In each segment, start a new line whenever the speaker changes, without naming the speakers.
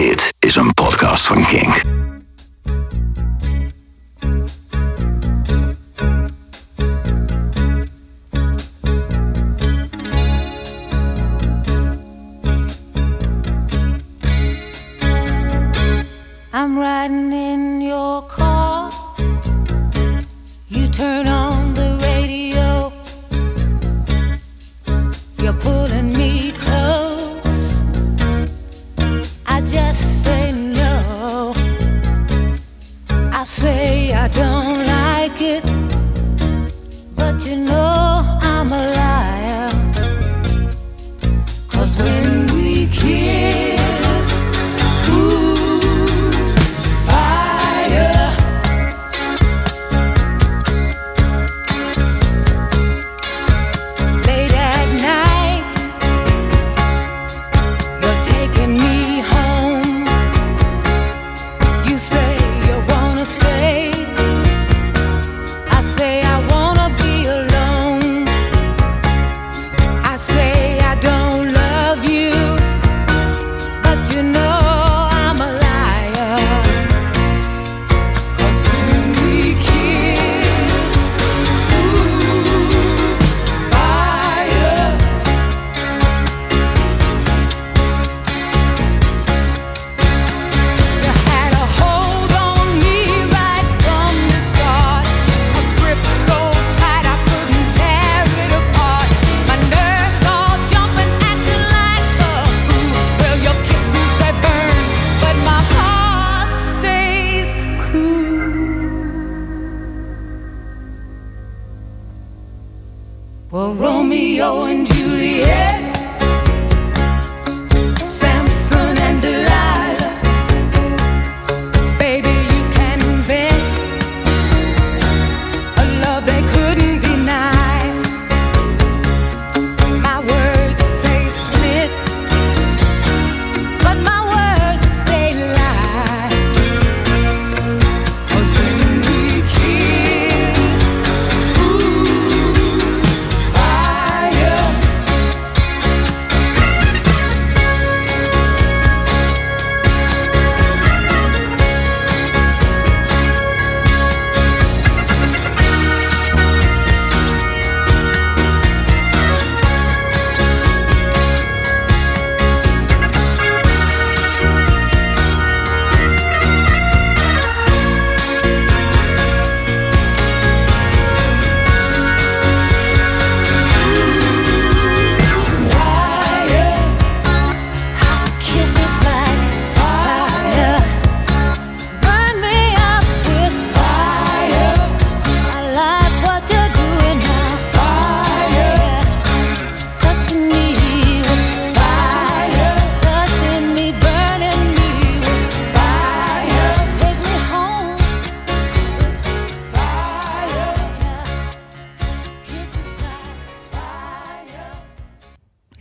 Dit is een podcast van Kink.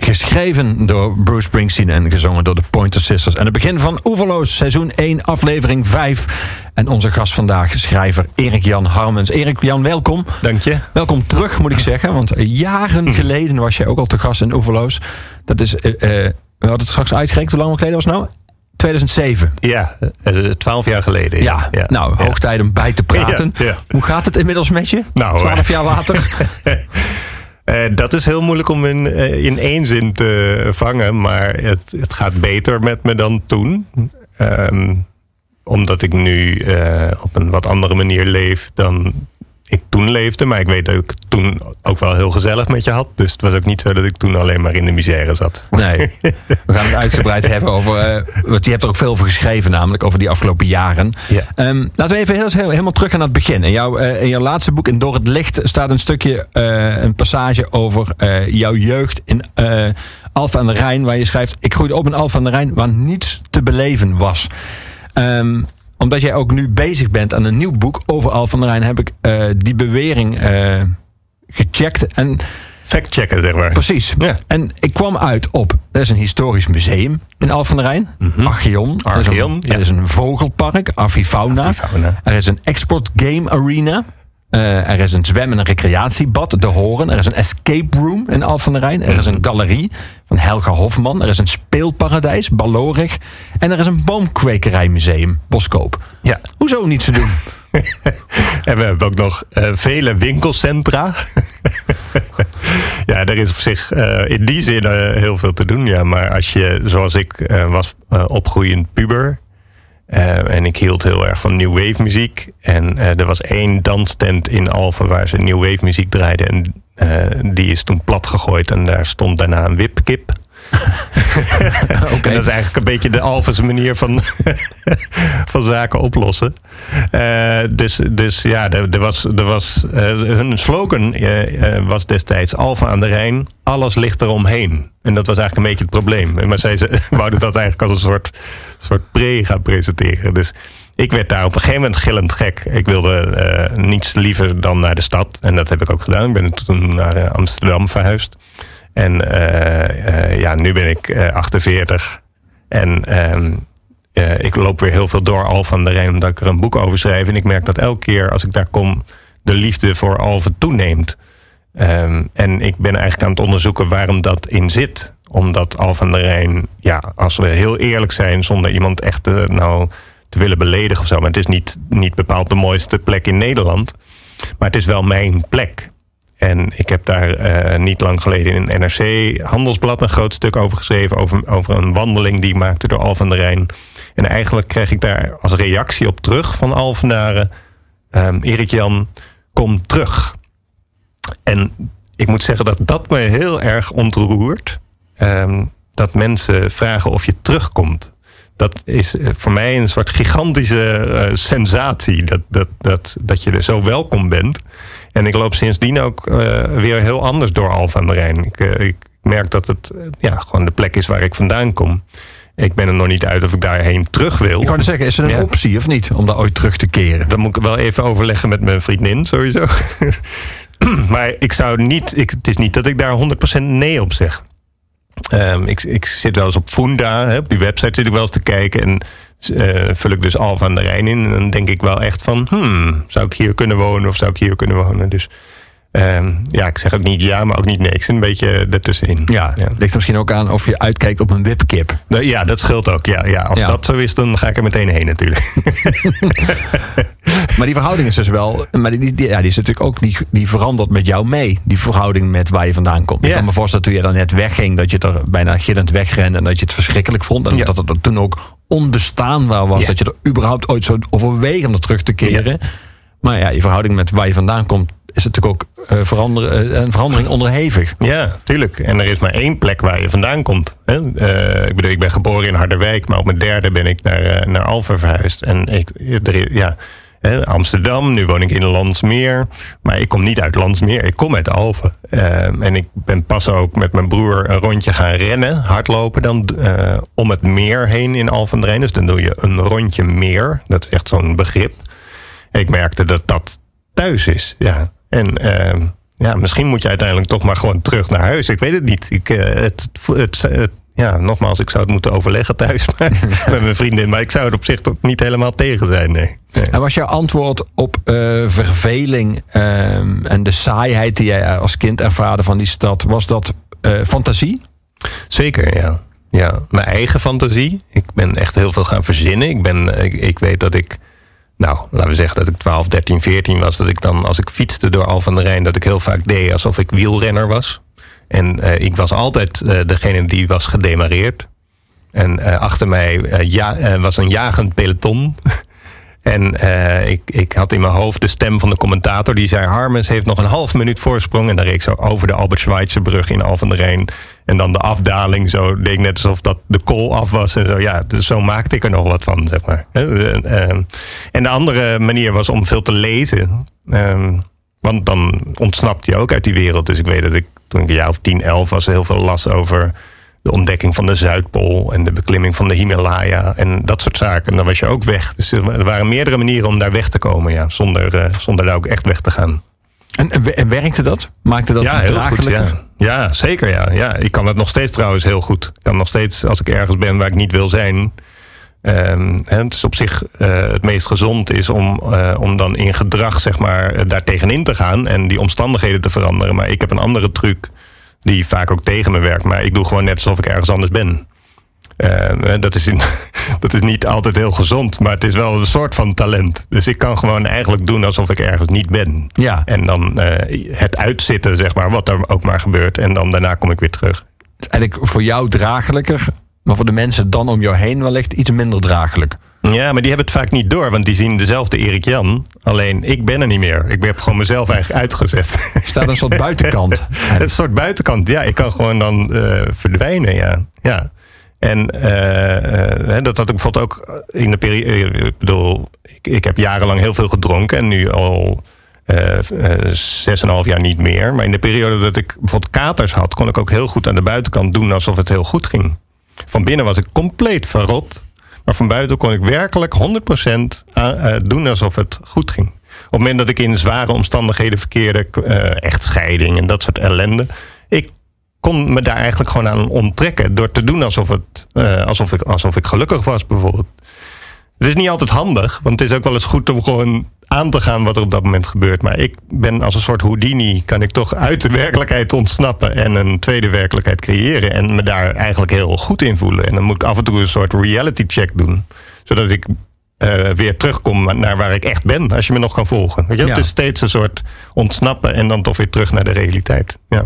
Geschreven door Bruce Springsteen en gezongen door de Pointer Sisters. En het begin van Oeverloos, seizoen 1, aflevering 5. En onze gast vandaag, schrijver Erik-Jan Harmens. Erik-Jan, welkom.
Dank je.
Welkom terug, moet ik zeggen. Want jaren geleden was jij ook al te gast in Oeverloos. Dat is, eh, eh, we hadden het straks uitgerekend. Hoe lang geleden was het nou? 2007.
Ja, eh, twaalf jaar geleden.
Ja, nou, hoog tijd om bij te praten.
Ja, ja.
Hoe gaat het inmiddels met je?
Nou,
12
eh,
jaar later.
Eh, dat is heel moeilijk om in, eh, in één zin te vangen, maar het, het gaat beter met me dan toen. Ehm, omdat ik nu eh, op een wat andere manier leef dan ik toen leefde. Maar ik weet dat ik toen ook wel heel gezellig met je had. Dus het was ook niet zo dat ik toen alleen maar in de misère zat.
Nee, we gaan het uitgebreid hebben over. eh, want je hebt er ook veel over geschreven, namelijk over die afgelopen jaren.
Ja.
Ehm, laten we even heel, heel- helemaal terug gaan naar het begin. In jouw, eh, in jouw laatste boek, in Door het Licht, staat een stukje, eh, een passage over jouw jeugd in Alphen aan de Rijn. Waar je schrijft: Ik groeide op in Alphen aan de Rijn, waar niets te beleven was. Ehm, omdat jij ook nu bezig bent aan een nieuw boek over Alphen aan de Rijn, heb ik eh, die bewering eh, gecheckt. En
Fact-checken, zeg maar.
Precies.
Ja.
En ik kwam uit op, er is een historisch museum in Alphen aan de Rijn. Archeon. Er is een-
Archeon, ja.
Er is een vogelpark, Avifauna.
Avifauna.
Er is een export game arena. Eh, er is een zwem- en een recreatiebad, De Horen. Er is een escape room in Alphen aan de Rijn. Er is een galerie van Helga Hofman. Er is een speelparadijs, Ballorig. En er is een boomkwekerijmuseum, Boskoop.
Ja.
Hoezo niet te doen?
En we hebben ook nog eh, vele winkelcentra. ja, er is op zich eh, in die zin heel veel te doen. Ja. Maar als je, zoals ik was opgroeiend puber. Eh, en ik hield heel erg van new wave muziek. En eh, er was één danstent in Alphen waar ze new wave muziek draaiden. En eh, die is toen plat gegooid. En daar stond daarna een wipkip.
Oké.
En dat is eigenlijk een beetje de Alphense manier van, van zaken oplossen. Eh, dus, dus ja, er, er was, er was, eh, hun slogan eh, was destijds Alphen aan de Rijn, alles ligt eromheen. En dat was eigenlijk een beetje het probleem. Maar zij ze, wouden dat eigenlijk als een soort, soort pre gaan presenteren. Dus ik werd daar op een gegeven moment gillend gek. Ik wilde niets liever dan naar de stad. En dat heb ik ook gedaan. Ik ben toen naar Amsterdam verhuisd. En eh, eh, ja, nu ben ik eh, 48. En ehm, eh, ik loop weer heel veel door Alphen aan de Rijn... omdat ik er een boek over schrijf. En ik merk dat elke keer als ik daar kom... de liefde voor Alphen toeneemt. Ehm, en ik ben eigenlijk aan het onderzoeken waarom dat in zit. Omdat Alphen aan de Rijn, ja, als we heel eerlijk zijn... zonder iemand echt eh, nou te willen beledigen of zo... maar het is niet, niet bepaald de mooiste plek in Nederland... maar het is wel mijn plek. En ik heb daar eh, niet lang geleden in een NRC Handelsblad een groot stuk over geschreven. Over, over een wandeling die ik maakte door Alphen aan de Rijn. En eigenlijk kreeg ik daar als reactie op terug van Alphenaren. ehm Erik Jan, kom terug. En ik moet zeggen dat dat me heel erg ontroert. Ehm, dat mensen vragen of je terugkomt. Dat is eh, voor mij een soort gigantische eh, sensatie. Dat, dat, dat, dat je er zo welkom bent. En ik loop sindsdien ook eh, weer heel anders door Alphen aan de Rijn. Ik, eh, ik merk dat het eh, ja, gewoon de plek is waar ik vandaan kom. Ik ben er nog niet uit of ik daarheen terug wil.
Ik net zeggen, is er een
Ja.
optie of niet om daar ooit terug te keren?
Dan moet ik wel even overleggen met mijn vriendin, sowieso. maar ik zou niet, ik, het is niet dat ik daar 100% nee op zeg. Ehm, ik, ik zit wel eens op Funda, hè, op die website zit ik wel eens te kijken. En eh, vul ik dus Alphen aan de Rijn in. En dan denk ik wel echt van, hmm, zou ik hier kunnen wonen of zou ik hier kunnen wonen? Dus ehm, ja, ik zeg ook niet ja, maar ook niet nee. Ik zit een beetje ertussenin.
Ja,
ja.
ligt er misschien ook aan of je uitkijkt op een wipkip.
Ja, dat scheelt ook. Ja, ja. Als
Ja.
dat zo is, dan ga ik er meteen heen natuurlijk.
Maar die verhouding is dus wel. Maar die, die, ja, die is natuurlijk ook. Die, die verandert met jou mee. Die verhouding met waar je vandaan komt. Ik
Ja.
kan me voorstellen toen je dan net wegging. dat je er bijna gillend wegrende. en dat je het verschrikkelijk vond. En dat het er toen ook onbestaanbaar was. Dat je er überhaupt ooit zou overwegen om er terug te keren. Maar ja, je verhouding met waar je vandaan komt. Is natuurlijk ook eh, eh, een verandering onderhevig.
Ja, tuurlijk. En er is maar één plek waar je vandaan komt. Hè? Eh, ik bedoel, ik ben geboren in Harderwijk, maar op mijn derde ben ik naar, eh, naar Alphen verhuisd. En ik, ja, Amsterdam, nu woon ik in Landsmeer. Maar ik kom niet uit Landsmeer, ik kom uit Alphen. En ik ben pas ook met mijn broer een rondje gaan rennen, hardlopen dan om het meer heen in Alphen. Dus dan doe je een rondje meer. Dat is echt zo'n begrip. En ik merkte dat dat thuis is. Ja. En ehm, ja, misschien moet je uiteindelijk toch maar gewoon terug naar huis. Ik weet het niet. Ik, eh, het, het, het- ja, nogmaals, ik zou het moeten overleggen thuis maar, met mijn vriendin. Maar ik zou het op zich toch niet helemaal tegen zijn. Nee. Nee.
En was jouw antwoord op eh, verveling en de saaiheid die jij als kind ervaarde van die stad, was dat eh, fantasie?
Zeker, ja. ja. Mijn eigen fantasie. Ik ben echt heel veel gaan verzinnen. Ik, ben, ik, ik weet dat ik, nou, laten we zeggen dat ik 12, 13, 14 was. Dat ik dan, als ik fietste door Al van der Rijn, dat ik heel vaak deed alsof ik wielrenner was. En eh, ik was altijd eh, degene die was gedemareerd. En eh, achter mij ja, was een jagend peloton. En ik, ik had in mijn hoofd de stem van de commentator die zei: Harmens heeft nog een half minuut voorsprong. En dan reed ik zo over de Albert Schweitzer in Al van der Rijn. En dan de afdaling, zo deed ik net alsof dat de kool af was. En zo, ja, dus zo maakte ik er nog wat van, zeg maar. Eh, eh, En de andere manier was om veel te lezen. Ehm, Want dan ontsnapt je ook uit die wereld. Dus ik weet dat ik toen ik een jaar of 10, 11 was, heel veel las over de ontdekking van de Zuidpool en de beklimming van de Himalaya en dat soort zaken. En dan was je ook weg. Dus er waren meerdere manieren om daar weg te komen, ja, zonder, eh, zonder daar ook echt weg te gaan.
En, en, en werkte dat? Maakte dat
ja, heel goed. Ja. ja, zeker. Ja. Ja, ik kan het nog steeds trouwens heel goed. Ik kan nog steeds, als ik ergens ben waar ik niet wil zijn, ehm, hè, het is op zich eh, het meest gezond is om, eh, om dan in gedrag zeg maar, eh, daar tegenin te gaan en die omstandigheden te veranderen. Maar ik heb een andere truc die vaak ook tegen me werkt. Maar ik doe gewoon net alsof ik ergens anders ben. Ehm, dat, is in, dat is niet altijd heel gezond, maar het is wel een soort van talent. Dus ik kan gewoon eigenlijk doen alsof ik ergens niet ben.
Ja.
En dan eh, het uitzitten, zeg maar, wat er ook maar gebeurt. En dan daarna kom ik weer terug.
Eigenlijk voor jou draaglijker, maar voor de mensen dan om jou heen wellicht iets minder draaglijk.
Ja, maar die hebben het vaak niet door, want die zien dezelfde Erik Jan. Alleen ik ben er niet meer. Ik heb gewoon mezelf eigenlijk uitgezet.
Staat een soort buitenkant.
een soort buitenkant. Ja, ik kan gewoon dan eh, verdwijnen. Ja. ja. En eh, eh, dat had ik bijvoorbeeld ook in de periode. Ik bedoel, ik, heb jarenlang heel veel gedronken en nu al eh, eh, zes en een half jaar niet meer. Maar in de periode dat ik bijvoorbeeld katers had, kon ik ook heel goed aan de buitenkant doen alsof het heel goed ging. Van binnen was ik compleet verrot. Maar van buiten kon ik werkelijk 100% aan- eh, doen alsof het goed ging. Op het moment dat ik in zware omstandigheden verkeerde, eh, echtscheiding en dat soort ellende. Ik kon me daar eigenlijk gewoon aan onttrekken. Door te doen alsof, het, eh, alsof, ik, alsof ik gelukkig was, bijvoorbeeld. Het is niet altijd handig, want het is ook wel eens goed om gewoon aan te gaan wat er op dat moment gebeurt. Maar ik ben als een soort Houdini, kan ik toch uit de werkelijkheid ontsnappen en een tweede werkelijkheid creëren. En me daar eigenlijk heel goed in voelen. En dan moet ik af en toe een soort reality check doen, zodat ik eh, weer terugkom naar waar ik echt ben, als je me nog kan volgen. Weet je?
Ja.
Het is steeds een soort ontsnappen en dan toch weer terug naar de realiteit. Ja.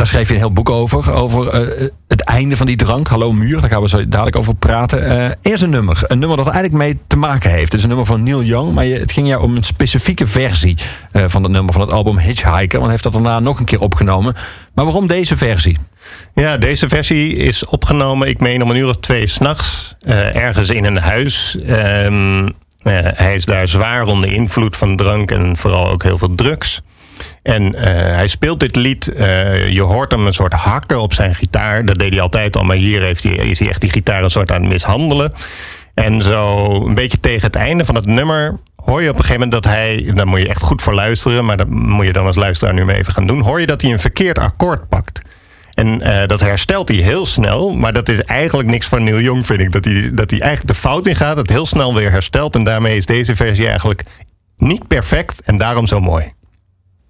Daar schreef je een heel boek over. Over eh, het einde van die drank. Hallo Muur. Daar gaan we zo dadelijk over praten. Eh, eerst een nummer. Een nummer dat eigenlijk mee te maken heeft. Het is een nummer van Neil Young. Maar het ging jou om een specifieke versie eh, van het nummer van het album Hitchhiker. Want hij heeft dat daarna nog een keer opgenomen. Maar waarom deze versie?
Ja, deze versie is opgenomen, ik meen om een uur of twee s'nachts, ergens in een huis. Ehm, eh, hij is daar zwaar onder invloed van drank en vooral ook heel veel drugs. En eh, hij speelt dit lied. eh, je hoort hem een soort hakken op zijn gitaar. Dat deed hij altijd al, maar hier heeft hij, is echt die gitaar een soort aan het mishandelen. En zo een beetje tegen het einde van het nummer hoor je op een gegeven moment dat hij, daar moet je echt goed voor luisteren, maar dat moet je dan als luisteraar nu maar even gaan doen. Hoor je dat hij een verkeerd akkoord pakt. En eh, dat herstelt hij heel snel. Maar dat is eigenlijk niks van Neil Young, vind ik. Dat hij, dat hij eigenlijk de fout in gaat. Het heel snel weer herstelt. En daarmee is deze versie eigenlijk niet perfect. En daarom zo mooi.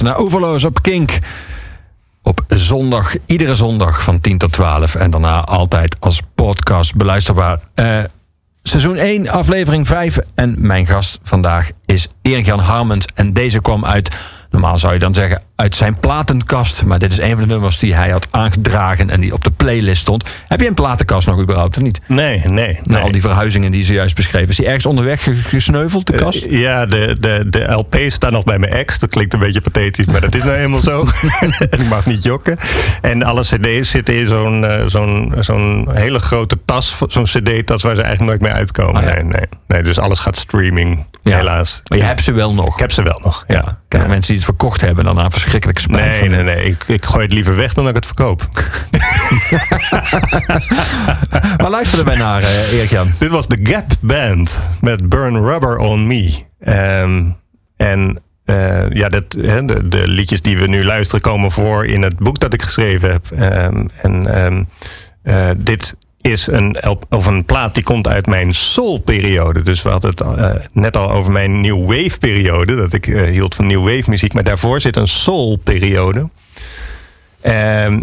luistert naar Overloos op Kink. Op zondag, iedere zondag van 10 tot 12. En daarna altijd als podcast beluisterbaar. Eh, seizoen 1, aflevering 5. En mijn gast vandaag is Erik-Jan Harmens. En deze kwam uit, normaal zou je dan zeggen, uit zijn platenkast. Maar dit is een van de nummers die hij had aangedragen en die op de playlist stond. Heb je een platenkast nog überhaupt of niet?
Nee, nee.
Na
nee.
al die verhuizingen die ze juist beschreven. Is die ergens onderweg ge- gesneuveld, de kast?
Eh, Ja, de, de, de LP staat nog bij mijn ex. Dat klinkt een beetje pathetisch, maar dat is nou helemaal zo. en ik mag niet jokken. En alle cd's zitten in zo'n eh, zo'n zo'n hele grote tas. Zo'n cd-tas waar ze eigenlijk nooit mee uitkomen.
Ah, ja.
nee, nee, nee, dus alles gaat streaming,
Ja.
helaas.
Maar je hebt ze wel nog.
Ik heb ze wel nog, ja.
Ken mensen die het verkocht hebben en daarna verschrikkelijk spijt
Nee, nee, nee. Ik, ik gooi het liever weg dan dat ik het verkoop.
Maar luisteren wij naar, eh, Erik-Jan?
Dit was de Gap Band met Burn Rubber on Me. Ehm, en eh, ja, dat, hè, de, de liedjes die we nu luisteren komen voor in het boek dat ik geschreven heb. Ehm, en ehm, eh, dit is een, of een plaat die komt uit mijn soul-periode. Dus we hadden het eh, net al over mijn New Wave-periode. Dat ik eh, hield van New Wave-muziek. Maar daarvoor zit een soul-periode. Ehm,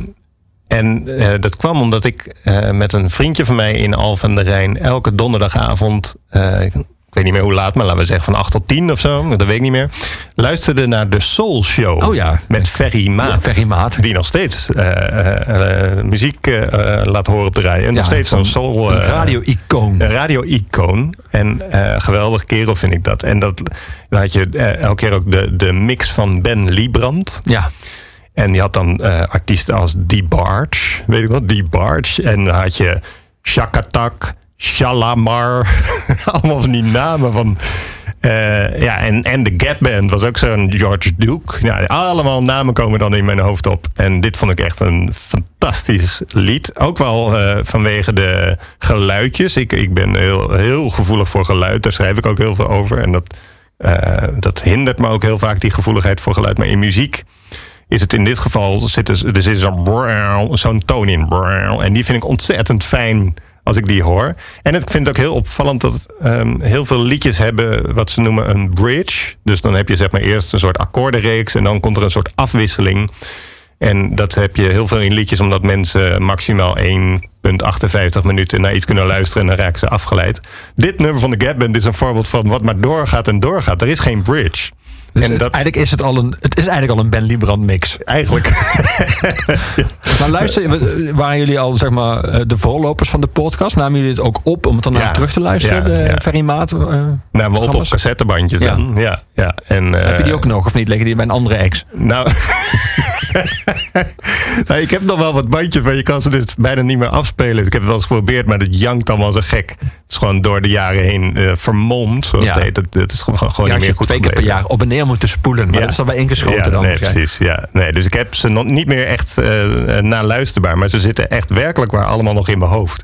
en eh, dat kwam omdat ik met een vriendje van mij in Al van der Rijn elke donderdagavond, weet niet meer hoe laat, maar laten we zeggen van 8 tot 10 of zo, dat weet ik niet meer, luisterde naar de Soul Show.
Oh ja.
Met Ferry Maat.
Ja, Ferry Maat.
Die nog steeds eh, eh, eh, muziek laat horen op de rij. En nog steeds zo'n soul.
Een radio-icoon.
een radio-icoon. En geweldig kerel vind ik dat. En dat, dan had je elke keer ook de, de mix van Ben Liebrand.
Ja.
En die had dan artiesten als Die Barge, weet ik wat, Die Barge. En dan had je Shakatak, Shalamar. Allemaal van die namen van... eh, ja, en, en de Gap Band was ook zo'n George Duke. Ja, allemaal namen komen dan in mijn hoofd op. En dit vond ik echt een fantastisch lied. Ook wel eh, vanwege de geluidjes. Ik, ik ben heel, heel gevoelig voor geluid. Daar schrijf ik ook heel veel over. En dat, eh, dat hindert me ook heel vaak, die gevoeligheid voor geluid. Maar in muziek is het in dit geval, zit er, er zit zo'n toon in. En die vind ik ontzettend fijn als ik die hoor. En ik vind het ook heel opvallend dat ehm, heel veel liedjes hebben wat ze noemen een bridge. Dus dan heb je zeg maar eerst een soort akkoordenreeks en dan komt er een soort afwisseling. En dat heb je heel veel in liedjes, omdat mensen maximaal 1,58 minuten naar iets kunnen luisteren en dan raken ze afgeleid. Dit nummer van de Gap Band is een voorbeeld van wat maar doorgaat en doorgaat. Er is geen bridge.
Dus
en
het-
dat
eigenlijk is het al een, het is eigenlijk al een Ben Liebrand mix.
eigenlijk.
Maar luister, we- waren jullie al zeg maar eh, de voorlopers van de podcast? Namen jullie het ook op om het daarna
Ja.
terug te luisteren?
Ja,
de
ja.
Ferry Maat? eh,
Nou, maar op op cassettebandjes dan. Ja, ja. En,
Heb je
eh,
die ook nog of niet? Liggen die bij een andere ex?
Nou, nou, ik heb nog wel wat bandjes, maar je kan ze dus bijna niet meer afspelen. Ik heb het wel eens geprobeerd, maar dat jankt allemaal zo gek. Het is gewoon door de jaren heen eh vermomd, zoals het heet. Het, het is gewoon, gewoon niet meer goed
twee keer per jaar op en neer moeten spoelen. Maar
Ja.
dat is erbij ingeschoten
ja,
dan.
Nee,
waarschijnlijk.
precies. Ja. Nee, dus ik heb ze nog niet meer echt eh naluisterbaar. Maar ze zitten echt werkelijk waar allemaal nog in mijn hoofd.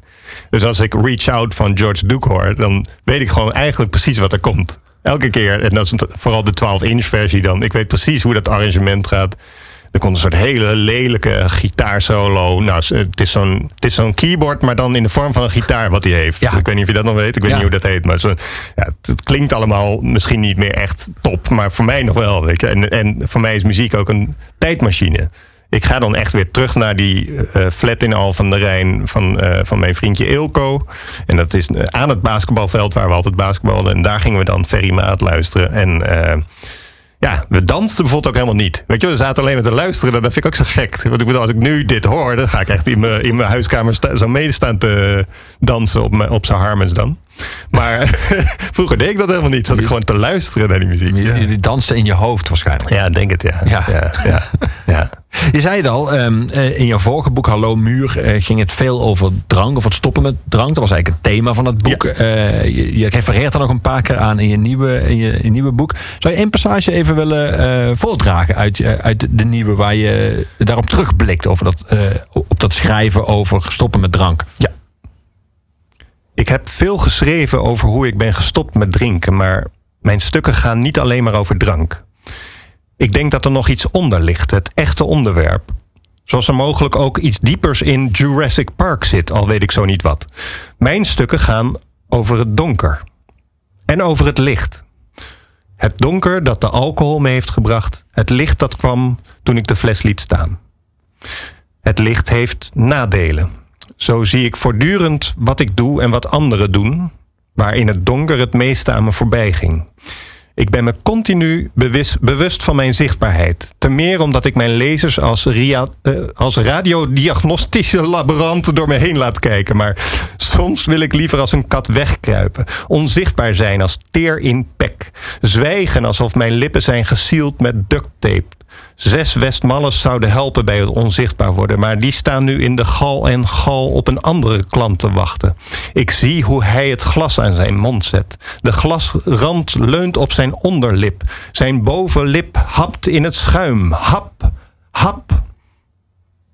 Dus als ik Reach Out van George Duke hoor... dan weet ik gewoon eigenlijk precies wat er komt. Elke keer. En dat is vooral de 12-inch versie dan. Ik weet precies hoe dat arrangement gaat. Er komt een soort hele lelijke gitaarsolo. Nou, het is zo'n het is zo'n keyboard, maar dan in de vorm van een gitaar wat hij heeft.
Ja.
Ik weet niet of je dat nog weet. Ik weet
Ja.
niet hoe dat heet. Maar zo, ja, het, het klinkt allemaal misschien niet meer echt top. Maar voor mij nog wel. Weet je. En, en voor mij is muziek ook een tijdmachine. Ik ga dan echt weer terug naar die eh, flat in Al van de Rijn van, eh, van mijn vriendje Ilko. En dat is eh, aan het basketbalveld waar we altijd basketbalden. En daar gingen we dan Ferry Maat luisteren. En ja, we dansten bijvoorbeeld ook helemaal niet. Weet je, we zaten alleen maar te luisteren. Dat vind ik ook zo gek. Want ik bedoel, als ik nu dit hoor, dan ga ik echt in mijn, in mijn huiskamer zo medestaan te dansen op, mijn- op zijn harmens dan. Maar vroeger deed ik dat helemaal niet. Zat ik gewoon te luisteren naar die muziek.
Jullie
Ja,
dansten in je hoofd waarschijnlijk.
ja denk het. Ja.
ja,
ja, ja.
Je zei het al, ehm, eh, in je vorige boek Hallo Muur eh, ging het veel over drank of het stoppen met drank. Dat was eigenlijk het thema van het boek.
Ja.
Eh, je, je refereert er nog een paar keer aan in je nieuwe, in je, in je nieuwe boek. Zou je één passage even willen voordragen uit, uit de nieuwe waar je daarop terugblikt over dat, op dat schrijven over stoppen met drank?
Ja. Ik heb veel geschreven over hoe ik ben gestopt met drinken, maar mijn stukken gaan niet alleen maar over drank. Ik denk dat er nog iets onder ligt, het echte onderwerp. Zoals er mogelijk ook iets diepers in Jurassic Park zit, al weet ik zo niet wat. Mijn stukken gaan over het donker en over het licht. Het donker dat de alcohol me heeft gebracht. Het licht dat kwam toen ik de fles liet staan. Het licht heeft nadelen. Zo zie ik voortdurend wat ik doe en wat anderen doen, waar in het donker het meeste aan me voorbij ging. Ik ben me continu bewust, van mijn zichtbaarheid. Ten meer omdat ik mijn lezers als, ria, eh, als radiodiagnostische laboranten door me heen laat kijken. Maar soms wil ik liever als een kat wegkruipen. Onzichtbaar zijn als teer in pek. Zwijgen alsof mijn lippen zijn gesield met duct tape. Zes Westmalles zouden helpen bij het onzichtbaar worden, maar die staan nu in de gal en gal op een andere klant te wachten. Ik zie hoe hij het glas aan zijn mond zet. De glasrand leunt op zijn onderlip. Zijn bovenlip hapt in het schuim. Hap, hap.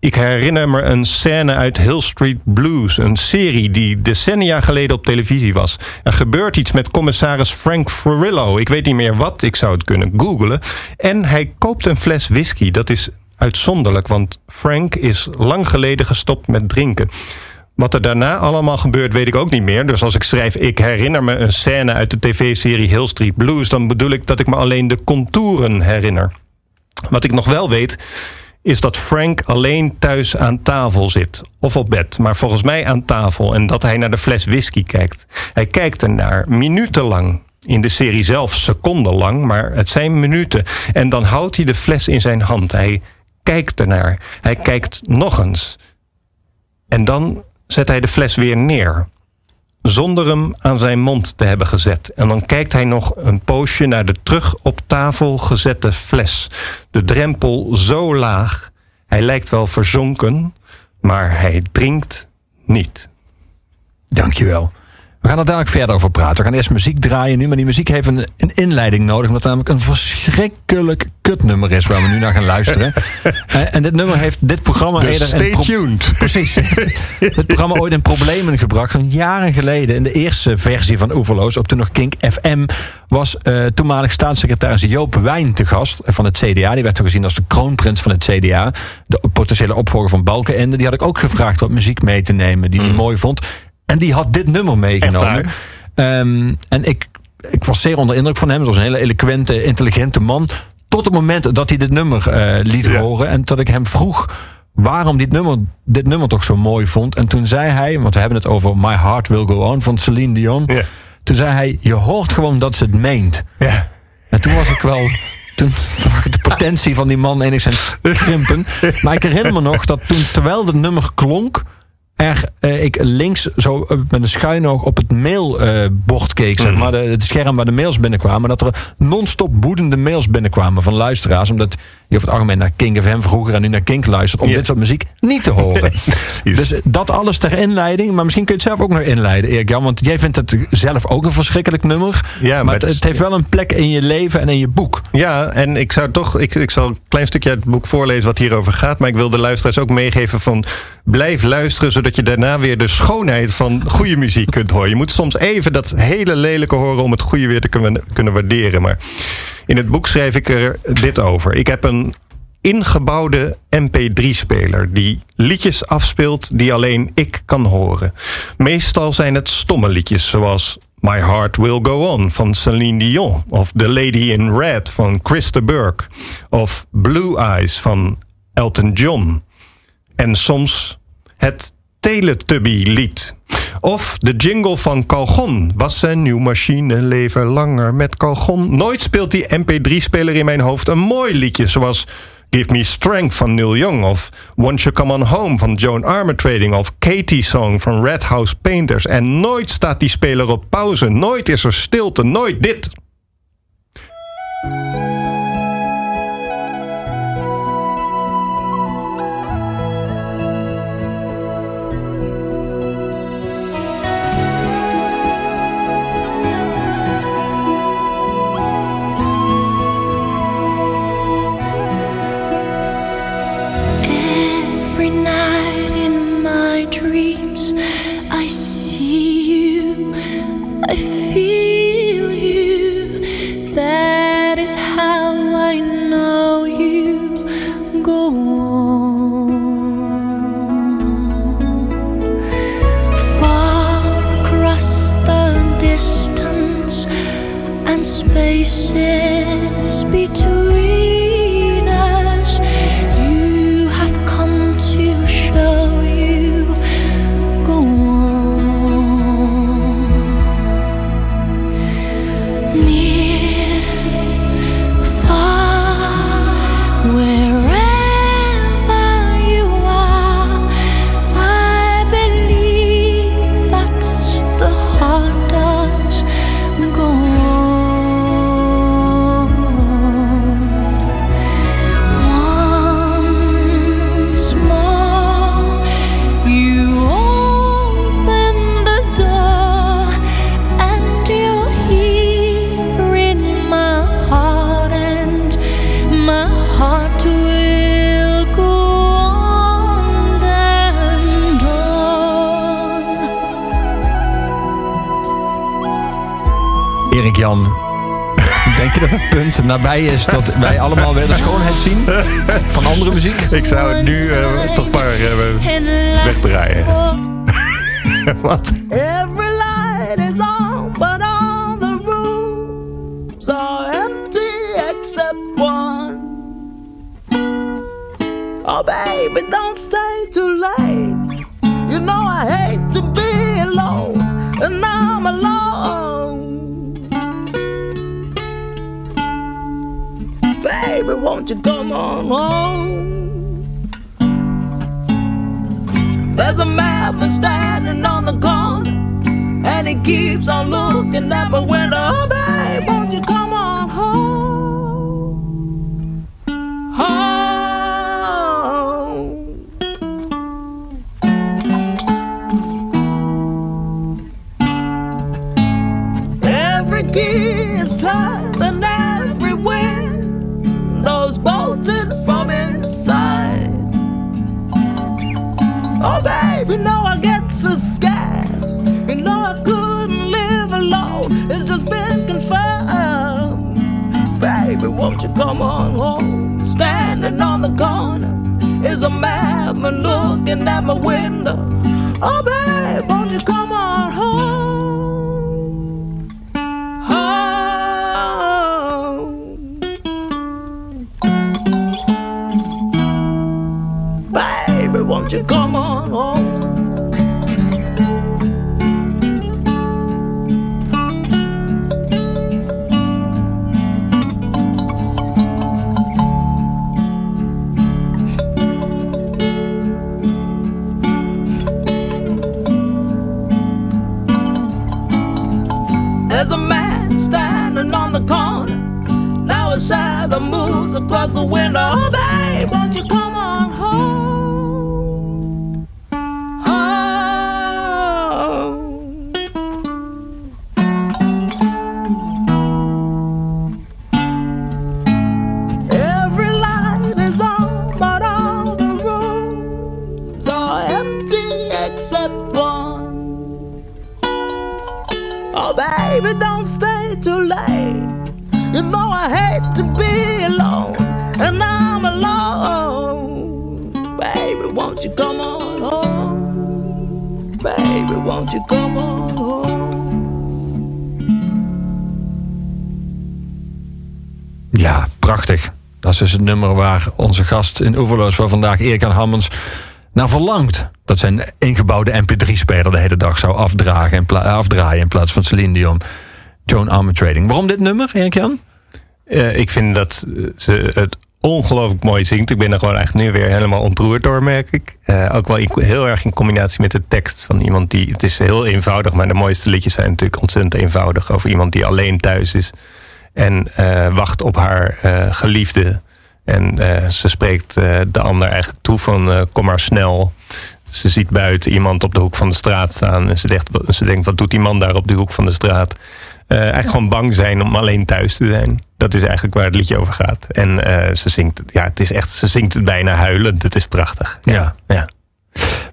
Ik herinner me een scène uit Hill Street Blues, een serie die decennia geleden op televisie was. Er gebeurt iets met commissaris Frank Furillo. Ik weet niet meer wat, ik zou het kunnen googlen. En hij koopt een fles whisky. Dat is uitzonderlijk, want Frank is lang geleden gestopt met drinken. Wat er daarna allemaal gebeurt, weet ik ook niet meer. Dus als ik schrijf, ik herinner me een scène uit de tv-serie Hill Street Blues, dan bedoel ik dat ik me alleen de contouren herinner. Wat ik nog wel weet, is dat Frank alleen thuis aan tafel zit. Of op bed, maar volgens mij aan tafel. En dat hij naar de fles whisky kijkt. Hij kijkt ernaar, minutenlang. In de serie zelf secondenlang, maar het zijn minuten. En dan houdt hij de fles in zijn hand. Hij kijkt ernaar. Hij kijkt nog eens. En dan zet hij de fles weer neer. Zonder hem aan zijn mond te hebben gezet. En dan kijkt hij nog een poosje naar de terug op tafel gezette fles. De drempel zo laag. Hij lijkt wel verzonken, maar hij drinkt niet.
Dankjewel. We gaan er dadelijk verder over praten. We gaan eerst muziek draaien nu, maar die muziek heeft een, een inleiding nodig. Omdat het namelijk een verschrikkelijk kutnummer is waar we nu naar gaan luisteren. Eh, en dit nummer heeft dit programma
Dus
eerder
stay tuned.
Precies. dit programma ooit in problemen gebracht. Van jaren geleden, in de eerste versie van Oeverloos, op toen nog Kink FM, was eh, toenmalig staatssecretaris Joop Wijn te gast van het CDA. Die werd toen gezien als de kroonprins van het CDA. De potentiële opvolger van Balkenende. Die had ik ook gevraagd wat muziek mee te nemen die hij mooi vond. En die had dit nummer meegenomen. Ehm, en ik, ik was zeer onder indruk van hem. Het was een hele eloquente, intelligente man. Tot het moment dat hij dit nummer eh, liet
Ja.
horen. En dat ik hem vroeg waarom dit nummer, dit nummer toch zo mooi vond. En toen zei hij, want we hebben het over My Heart Will Go On van Celine Dion.
Ja.
Toen zei hij, je hoort gewoon dat ze het meent.
Ja.
En toen was ik wel. Toen zag ik de potentie van die man enigszins krimpen. Maar ik herinner me nog dat toen, terwijl het nummer klonk. Er, eh, ik links zo eh, met een schuin oog op het mailbord keek, zeg maar, de, het scherm waar de mails binnenkwamen. Dat er non-stop boedende mails binnenkwamen van luisteraars. Omdat je over het algemeen naar King FM vroeger en nu naar Kink luistert. Om dit soort muziek niet te horen. dus dat alles ter inleiding. Maar misschien kun je het zelf ook nog inleiden, Erik Jan. Want jij vindt het zelf ook een verschrikkelijk nummer.
Ja,
maar het heeft wel een plek in je leven en in je boek.
Ja, en ik zou toch, ik, ik zal een klein stukje uit het boek voorlezen wat hierover gaat. Maar ik wil de luisteraars ook meegeven van blijf luisteren, zodat je daarna weer de schoonheid van goede muziek kunt horen. Je moet soms even dat hele lelijke horen om het goede weer te kunnen, kunnen waarderen. Maar in het boek schrijf ik er dit over. Ik heb een ingebouwde MP3-speler die liedjes afspeelt die alleen ik kan horen. Meestal zijn het stomme liedjes zoals My Heart Will Go On van Celine Dion of The Lady in Red van Christa Burke of Blue Eyes van Elton John en soms het Teletubby-lied. Of de jingle van Calgon. Was een nieuw machine, leven langer met Calgon. Nooit speelt die MP3-speler in mijn hoofd een mooi liedje zoals Give Me Strength van Neil Young of Once You Come On Home van Joan Armatrading of Katie Song van Red House Painters. En nooit staat die speler op pauze, nooit is er stilte, nooit dit.
Spaces between
Jan, denk je dat het punt nabij is dat wij allemaal weer de schoonheid zien van andere muziek?
Ik zou het nu eh, toch maar eh, wegdraaien. Wat?
Every light is on, but all the rooms are empty except one. Oh, baby, don't stay too late. You know I hate won't you come on home? There's a man standing on the corner, and he keeps on looking at my window. Oh, babe, won't you come on home? Baby, know I get so scared. You know I couldn't live alone. It's just been confirmed. Baby, won't you come on home? Standing on the corner is a madman looking at my window. Oh, babe, won't you come on home? Home. Baby, won't you come on home? Moves across the window. Oh, babe, won't you come on home? Home. Every light is on, but all the rooms are empty except one. Oh, baby, don't stay too late. You know I hate to be and I'm alone. Baby, won't you come on home? Baby, won't you come on home?
Ja, prachtig. Dat is dus het nummer waar onze gast in Oeverloos van vandaag, Erik Jan Hammens, naar verlangt. Dat zijn ingebouwde MP3-speler de hele dag zou afdragen pla- afdraaien in plaats van Celine Dion. Joan Armour Trading. Waarom dit nummer, Erik Jan?
Eh, ik vind dat ze het ongelooflijk mooi zingt. Ik ben er gewoon echt nu weer helemaal ontroerd door, merk ik. Eh, ook wel heel erg in combinatie met de tekst van iemand die... Het is heel eenvoudig, maar de mooiste liedjes zijn natuurlijk ontzettend eenvoudig. Over iemand die alleen thuis is en eh, wacht op haar eh, geliefde. En ze spreekt de ander eigenlijk toe van kom maar snel. Ze ziet buiten iemand op de hoek van de straat staan. En ze denkt, ze denkt wat doet die man daar op de hoek van de straat? Eh, eigenlijk gewoon bang zijn om alleen thuis te zijn. Dat is eigenlijk waar het liedje over gaat. En eh, ze zingt, ja, het is echt, ze zingt het bijna huilend. Het is prachtig.
Ja.
ja.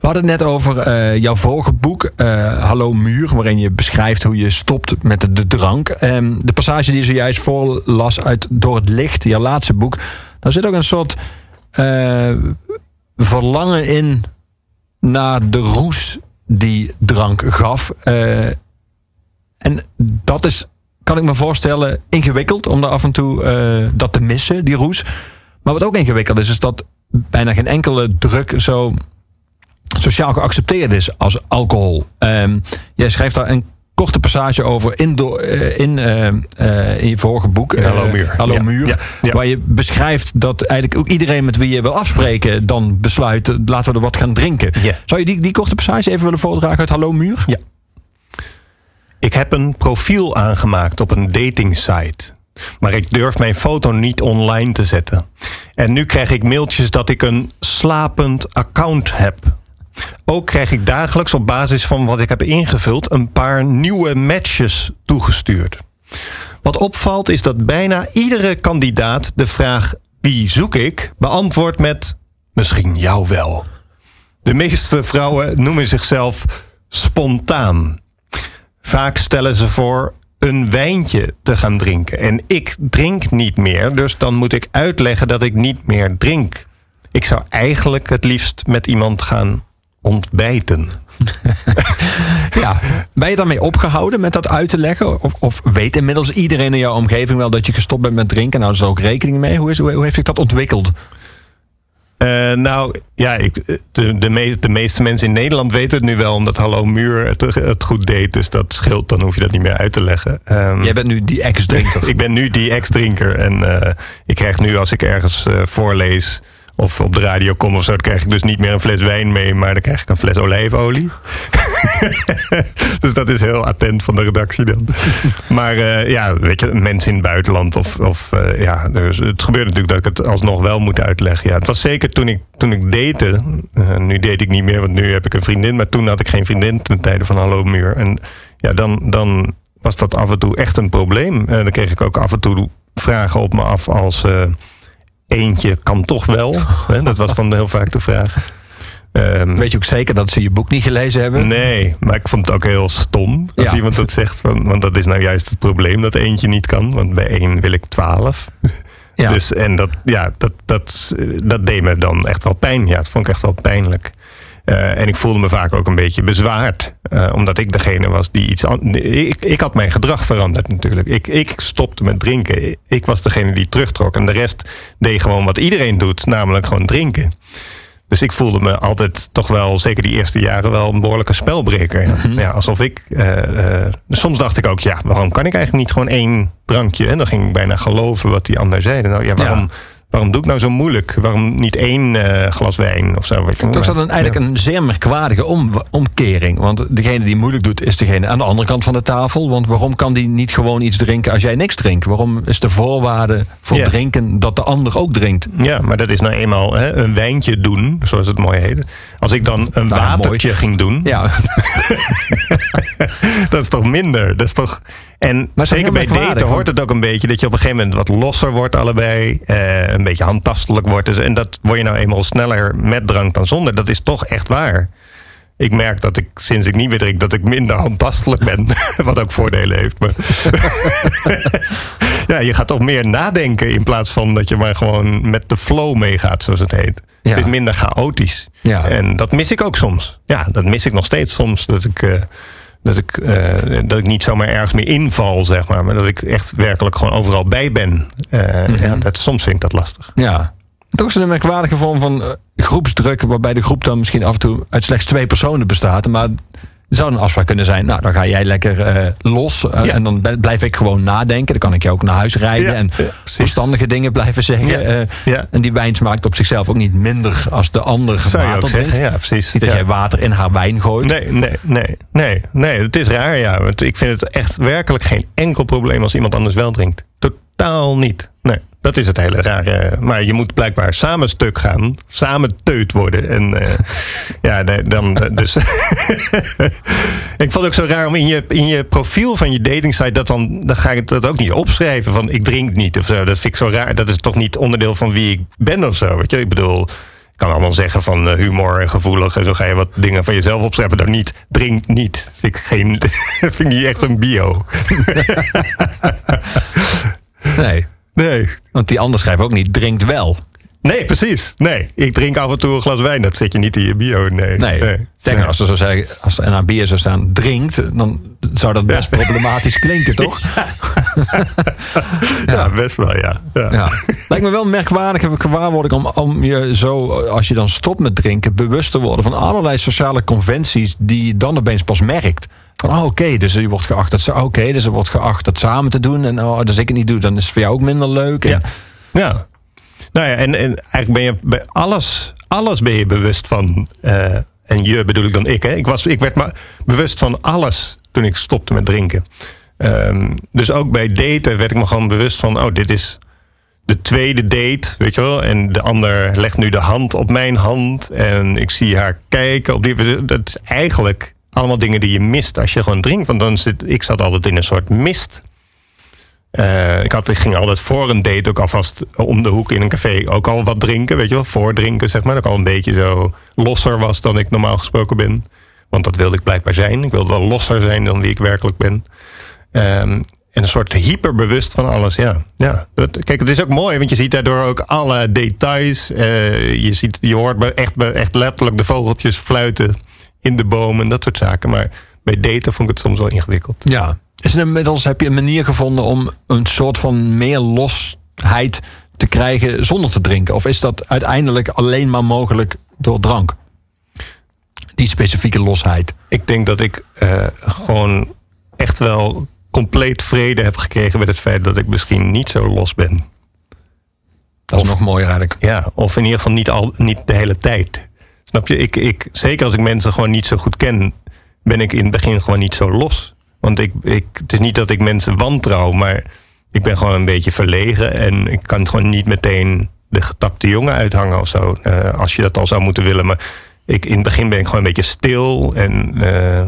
We hadden het net over eh, jouw vorige boek, eh, Hallo Muur, waarin je beschrijft hoe je stopt met de, de drank. Ehm, de passage die je zojuist voorlas uit Door het Licht, jouw laatste boek, daar zit ook een soort eh, verlangen in naar de roes die drank gaf. En dat is kan ik me voorstellen, ingewikkeld om daar af en toe eh, dat te missen, die roes. Maar wat ook ingewikkeld is, is dat bijna geen enkele druk zo sociaal geaccepteerd is als alcohol. Ehm, jij schrijft daar een korte passage over in, do- eh, in, eh, in je vorige boek.
Hallo Muur.
Hallo
Ja,
Muur.
ja, ja.
Waar je beschrijft dat eigenlijk ook iedereen met wie je wil afspreken... dan besluit, laten we er wat gaan drinken. Zou je die, die korte passage even willen voordragen uit Hallo Muur?
Ja. Ik heb een profiel aangemaakt op een datingsite. Maar ik durf mijn foto niet online te zetten. En nu krijg ik mailtjes dat ik een slapend account heb. Ook krijg ik dagelijks op basis van wat ik heb ingevuld een paar nieuwe matches toegestuurd. Wat opvalt is dat bijna iedere kandidaat de vraag wie zoek ik beantwoordt met misschien jou wel. De meeste vrouwen noemen zichzelf spontaan. Vaak stellen ze voor een wijntje te gaan drinken. En ik drink niet meer, dus dan moet ik uitleggen dat ik niet meer drink. Ik zou eigenlijk het liefst met iemand gaan ontbijten.
Ja. Ben je daarmee opgehouden met dat uit te leggen? Of, of weet inmiddels iedereen in jouw omgeving wel dat je gestopt bent met drinken? Nou, is er ook rekening mee. Hoe, is, hoe, hoe heeft zich dat ontwikkeld?
Eh, nou, ja, ik, de, de, de meeste mensen in Nederland weten het nu wel, omdat Hallo Muur het, het goed deed. Dus dat scheelt, dan hoef je dat niet meer uit te leggen. Ehm,
Jij bent nu die ex-drinker.
ik ben nu die ex-drinker. En eh, ik krijg nu, als ik ergens eh, voorlees of op de radio kom of zo, dan krijg ik dus niet meer een fles wijn mee, maar dan krijg ik een fles olijfolie. dus dat is heel attent van de redactie dan. maar eh, ja, weet je, mensen in het buitenland of, of eh, ja, dus het gebeurt natuurlijk dat ik het alsnog wel moet uitleggen. Ja, het was zeker toen ik, toen ik date, eh, nu date ik niet meer, want nu heb ik een vriendin, maar toen had ik geen vriendin ten tijde van Hallo Muur. En ja, dan, dan was dat af en toe echt een probleem. Eh, dan kreeg ik ook af en toe vragen op me af als eentje kan toch wel. Dat was dan heel vaak de vraag. Ehm,
Weet je ook zeker dat ze je boek niet gelezen hebben?
Nee, maar ik vond het ook heel stom als
Ja.
iemand dat zegt. Want, want dat is nou juist het probleem dat eentje niet kan. Want bij één wil ik twaalf.
Ja.
Dus, en dat, ja, dat, dat, dat deed me dan echt wel pijn. Ja, dat vond ik echt wel pijnlijk. Eh, en ik voelde me vaak ook een beetje bezwaard. eh, omdat ik degene was die iets ik, ik had mijn gedrag veranderd natuurlijk. Ik, ik stopte met drinken. Ik was degene die terugtrok. En de rest deed gewoon wat iedereen doet. Namelijk gewoon drinken. Dus ik voelde me altijd toch wel, zeker die eerste jaren, wel een behoorlijke spelbreker. Ja, Ja, alsof ik. eh, soms dacht ik ook, ja, waarom kan ik eigenlijk niet gewoon één drankje? En dan ging ik bijna geloven wat die ander zei. Nou, ja, waarom,
Ja.
Waarom doe ik nou zo moeilijk? Waarom niet één eh, glas wijn of zo?
Toch is dat een, eigenlijk een zeer merkwaardige om, omkering. Want degene die moeilijk doet, is degene aan de andere kant van de tafel. Want waarom kan die niet gewoon iets drinken als jij niks drinkt? Waarom is de voorwaarde voor
Ja.
drinken dat de ander ook drinkt?
Ja, maar dat is nou eenmaal hè, een wijntje doen, zoals het mooi heet. Als ik dan een
Nou,
watertje
mooi.
ging doen,
Ja,
dat is toch minder? Dat is toch. En zeker bij daten hoort het ook een beetje dat je op een gegeven moment wat losser wordt, allebei. eh, een beetje handtastelijk wordt. Dus, en dat word je nou eenmaal sneller met drank dan zonder. Dat is toch echt waar. Ik merk dat ik sinds ik niet meer drink, dat ik minder handtastelijk ben. Wat ook voordelen heeft. Maar ja, je gaat toch meer nadenken in plaats van dat je maar gewoon met de flow meegaat, zoals het heet.
Ja.
Het is minder chaotisch.
Ja.
En dat mis ik ook soms. Ja, dat mis ik nog steeds soms. Dat ik, eh, dat ik, eh, dat ik niet zomaar ergens meer inval, zeg maar. Maar dat ik echt werkelijk gewoon overal bij ben. Eh, ja, dat, soms vind ik dat lastig.
ja. Toch is het een merkwaardige vorm van eh, groepsdruk... waarbij de groep dan misschien af en toe uit slechts twee personen bestaat. Maar zou een afspraak kunnen zijn... nou, dan ga jij lekker eh, los eh,
Ja.
en dan blijf ik gewoon nadenken. Dan kan ik je ook naar huis rijden
Ja,
en
ja,
verstandige dingen blijven zeggen.
Ja, ja.
En die wijn smaakt op zichzelf ook niet minder als de ander
Zou je ook
water
zeggen, ja, precies.
Niet dat jij water in haar wijn gooit.
Nee, nee, nee, nee, nee. Het is raar, ja. Want ik vind het echt werkelijk geen enkel probleem als iemand anders wel drinkt. Totaal niet. Dat is het hele rare. Maar je moet blijkbaar samen stuk gaan, samen teut worden. En eh, ja, dan eh, dus. ik vond het ook zo raar om in je, in je profiel van je datingsite dat dan, dan ga ik dat ook niet opschrijven van ik drink niet of zo. Dat vind ik zo raar. Dat is toch niet onderdeel van wie ik ben of zo. Weet je, ik bedoel. Ik kan allemaal zeggen van eh, humor en gevoelig. En zo ga je wat dingen van jezelf opschrijven. Dan niet, drink niet. Vind ik, geen, vind niet echt een bio.
Nee.
Nee.
Want die ander schrijft ook niet, drinkt wel.
Nee, precies. Nee, ik drink af en toe een glas wijn. Dat zet je niet in je bio. Nee.
Nee. Zeker als er zo zeggen, als er naar bier zou staan, drinkt, dan zou dat best problematisch klinken, toch?
Ja, best wel, ja. ja.
Ja. Lijkt me wel een merkwaardige gewaarwording om, om je zo, als je dan stopt met drinken, bewust te worden van allerlei sociale conventies die je dan opeens pas merkt. Oh, oké, dus je wordt geacht dat ze, oké, dus er wordt geacht dat samen te doen. En oh, als ik het niet doe, dan is het voor jou ook minder leuk. En,
Ja. ja. Nou ja, en, en eigenlijk ben je bij alles, alles ben je bewust van. eh, en je bedoel ik dan ik. Hè? Ik, was, ik werd maar bewust van alles toen ik stopte met drinken. Ehm, dus ook bij daten werd ik me gewoon bewust van... oh, dit is de tweede date, weet je wel. En de ander legt nu de hand op mijn hand. En ik zie haar kijken. Op die, dat is eigenlijk allemaal dingen die je mist als je gewoon drinkt. Want dan zit, ik zat altijd in een soort mist. Eh, ik, had, ik ging altijd voor een date ook alvast om de hoek in een café ook al wat drinken, weet je wel, voordrinken zeg maar. Dat ik al een beetje zo losser was dan ik normaal gesproken ben. Want dat wilde ik blijkbaar zijn. Ik wilde wel losser zijn dan wie ik werkelijk ben. Ehm, en een soort hyperbewust van alles, ja. ja. Kijk, het is ook mooi, want je ziet daardoor ook alle details. Eh, je, ziet, je hoort echt, echt letterlijk de vogeltjes fluiten in de bomen, dat soort zaken. Maar bij daten vond ik het soms wel ingewikkeld.
Ja. Is er inmiddels heb je een manier gevonden om een soort van meer losheid te krijgen zonder te drinken? Of is dat uiteindelijk alleen maar mogelijk door drank? Die specifieke losheid.
Ik denk dat ik eh, gewoon echt wel compleet vrede heb gekregen met het feit dat ik misschien niet zo los ben.
Dat is
Of-
nog mooier eigenlijk.
Ja, of in ieder geval niet, al, niet de hele tijd. Snap je? Ik, ik, zeker als ik mensen gewoon niet zo goed ken, ben ik in het begin gewoon niet zo los. Want ik, ik, het is niet dat ik mensen wantrouw, maar ik ben gewoon een beetje verlegen. En ik kan gewoon niet meteen de getapte jongen uithangen of zo. eh, als je dat al zou moeten willen. Maar ik, in het begin ben ik gewoon een beetje stil. En eh,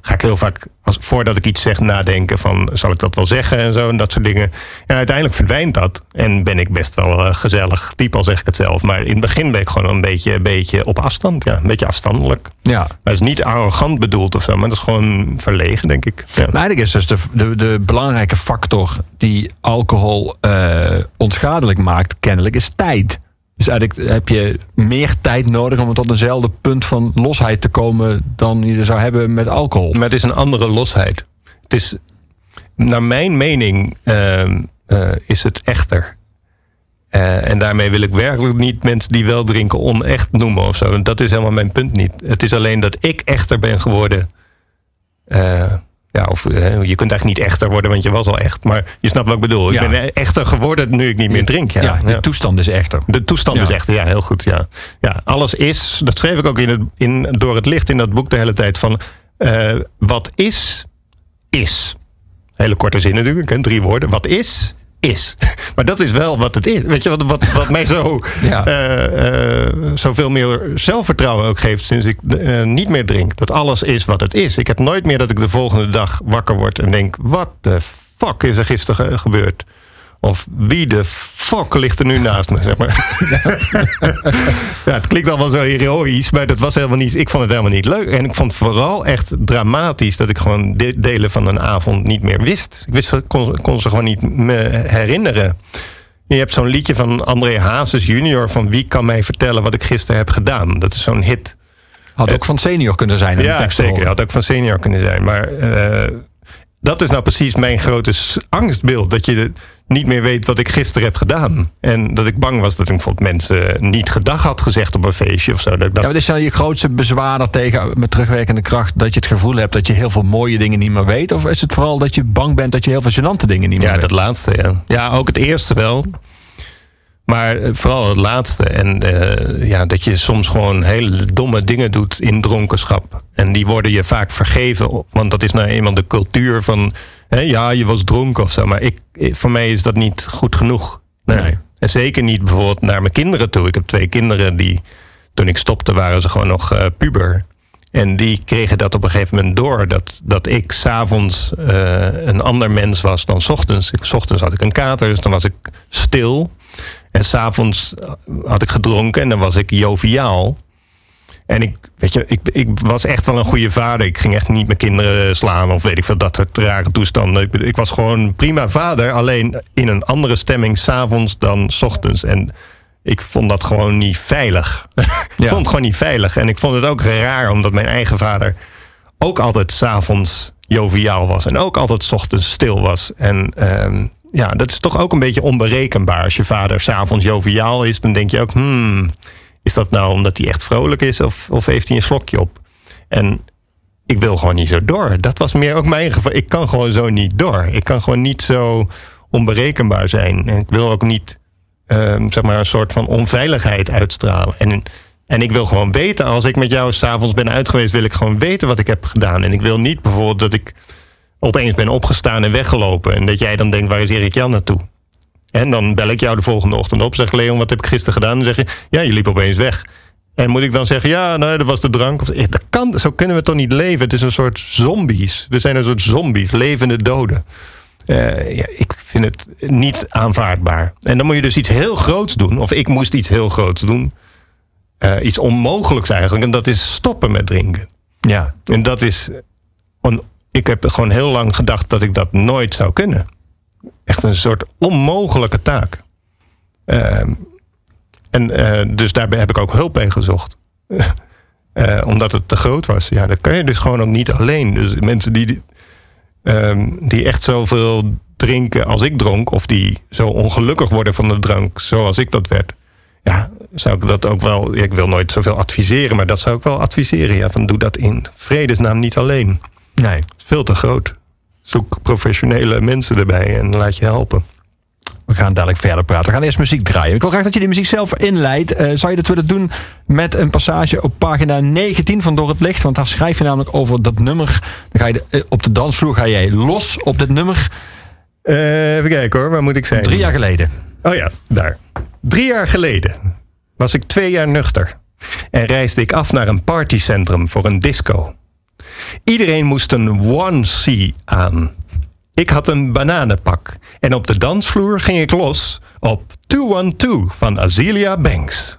ga ik heel vaak, als, voordat ik iets zeg, nadenken van... zal ik dat wel zeggen en zo en dat soort dingen. En uiteindelijk verdwijnt dat. En ben ik best wel eh, gezellig type, al zeg ik het zelf. Maar in het begin ben ik gewoon een beetje, een beetje op afstand. Ja, een beetje afstandelijk.
Ja.
Dat is niet arrogant bedoeld of zo, maar dat is gewoon verlegen, denk ik. Ja.
Maar eigenlijk is dus de, de, de belangrijke factor die alcohol eh, onschadelijk maakt, kennelijk, is tijd. Dus eigenlijk heb je meer tijd nodig om tot eenzelfde punt van losheid te komen dan je zou hebben met alcohol.
Maar het is een andere losheid. Het is, naar mijn mening, ehm, eh, is het echter. Eh, en daarmee wil ik werkelijk niet mensen die wel drinken onecht noemen of zo. Dat is helemaal mijn punt niet. Het is alleen dat ik echter ben geworden. Ja, of eh, je kunt eigenlijk niet echter worden, want je was al echt. Maar je snapt wat ik bedoel.
Ja.
Ik ben echter geworden nu ik niet meer drink. Ja,
Ja, de
ja.
toestand is echter.
De toestand is echt, ja, heel goed. Ja. Ja, alles is, dat schreef ik ook in het, in, door het licht in dat boek de hele tijd van. eh, wat is, is. Hele korte zin natuurlijk, drie woorden. Wat is, is. Maar dat is wel wat het is. Weet je wat, wat, wat mij zo,
Ja.
eh, zoveel meer zelfvertrouwen ook geeft sinds ik eh, niet meer drink? Dat alles is wat het is. Ik heb nooit meer dat ik de volgende dag wakker word en denk: wat de fuck is er gisteren ge- gebeurd? Of wie de fuck ligt er nu naast me, zeg maar. ja, het klinkt allemaal zo heroïs, maar dat was helemaal niet. Ik vond het helemaal niet leuk. En ik vond het vooral echt dramatisch dat ik gewoon de- delen van een avond niet meer wist. Ik wist, kon, kon ze gewoon niet me herinneren. Je hebt zo'n liedje van André Hazes junior van wie kan mij vertellen wat ik gisteren heb gedaan. Dat is zo'n hit.
Had ook van senior kunnen zijn. de
Ja, zeker. Had ook van senior kunnen zijn. Maar eh, dat is nou precies mijn grote angstbeeld. Dat je niet meer weet wat ik gisteren heb gedaan. En dat ik bang was dat ik bijvoorbeeld mensen niet gedag had gezegd op een feestje of zo. Dat
Ja, is dan je grootste bezwaar daartegen met terugwerkende kracht? Dat je het gevoel hebt dat je heel veel mooie dingen niet meer weet? Of is het vooral dat je bang bent dat je heel veel gênante dingen niet meer
ja,
weet?
dat laatste, ja. Ja, ook het eerste wel. Maar eh, vooral het laatste. En eh, ja, dat je soms gewoon hele domme dingen doet in dronkenschap. En die worden je vaak vergeven. Want dat is nou eenmaal de cultuur van... Hè, ja, je was dronken of zo. Maar ik, ik- voor mij is dat niet goed genoeg. Nee.
Nee.
En zeker niet bijvoorbeeld naar mijn kinderen toe. Ik heb twee kinderen die... Toen ik stopte waren ze gewoon nog eh, puber. En die kregen dat op een gegeven moment door. Dat, dat ik s'avonds eh een ander mens was dan 's ochtends. Ik, 's ochtends had ik een kater, dus dan was ik stil. En s'avonds had ik gedronken en dan was ik joviaal. En ik, weet je, ik, ik was echt wel een goede vader. Ik ging echt niet mijn kinderen slaan of weet ik veel, dat soort rare toestanden. Ik, ik was gewoon prima vader, alleen in een andere stemming s'avonds dan 's ochtends. En ik vond dat gewoon niet veilig. ik
Ja.
vond het gewoon niet veilig. En ik vond het ook raar, omdat mijn eigen vader ook altijd s'avonds joviaal was. En ook altijd 's ochtends stil was. En ehm, ja, dat is toch ook een beetje onberekenbaar. Als je vader s'avonds joviaal is, dan denk je ook... Hmm, is dat nou omdat hij echt vrolijk is of, of heeft hij een slokje op? En ik wil gewoon niet zo door. Dat was meer ook mijn geval. Ik kan gewoon zo niet door. Ik kan gewoon niet zo onberekenbaar zijn. En ik wil ook niet ehm, zeg maar een soort van onveiligheid uitstralen. En, en ik wil gewoon weten, als ik met jou s'avonds ben uit geweest, wil ik gewoon weten wat ik heb gedaan. En ik wil niet bijvoorbeeld dat ik opeens ben opgestaan en weggelopen. En dat jij dan denkt, waar is Erik Jan naartoe? En dan bel ik jou de volgende ochtend op. Zeg Leon, wat heb ik gisteren gedaan? Dan zeg je, ja, je liep opeens weg. En moet ik dan zeggen, ja, nou, dat was de drank. Dat kan, zo kunnen we toch niet leven? Het is een soort zombies. We zijn een soort zombies, levende doden. Eh, ja, ik vind het niet aanvaardbaar. En dan moet je dus iets heel groots doen. Of ik moest iets heel groots doen. Eh, iets onmogelijks eigenlijk. En dat is stoppen met drinken.
Ja.
En dat is. on- ik heb gewoon heel lang gedacht dat ik dat nooit zou kunnen. Echt een soort onmogelijke taak. Ehm, en eh, dus daarbij heb ik ook hulp bij gezocht. Eh, omdat het te groot was. Ja, dat kan je dus gewoon ook niet alleen. Dus mensen die, ehm, die echt zoveel drinken als ik dronk, of die zo ongelukkig worden van de drank zoals ik dat werd. Ja, zou ik dat ook wel. Ik wil nooit zoveel adviseren, maar dat zou ik wel adviseren. Ja, van doe dat in vredesnaam niet alleen.
Nee.
Veel te groot. Zoek professionele mensen erbij en laat je helpen.
We gaan dadelijk verder praten. We gaan eerst muziek draaien. Ik wil graag dat je die muziek zelf inleidt. Eh, zou je dat willen doen met een passage op pagina 19 van Door het Licht? Want daar schrijf je namelijk over dat nummer. Dan ga je de- eh, op de dansvloer ga jij los op dit nummer.
Eh, even kijken hoor, waar moet ik zijn?
Drie jaar geleden.
Oh ja, daar. Drie jaar geleden was ik twee jaar nuchter en reisde ik af naar een partycentrum voor een disco. Iedereen moest een onesie aan. Ik had een bananenpak en op de dansvloer ging ik los op 212 van Azealia Banks.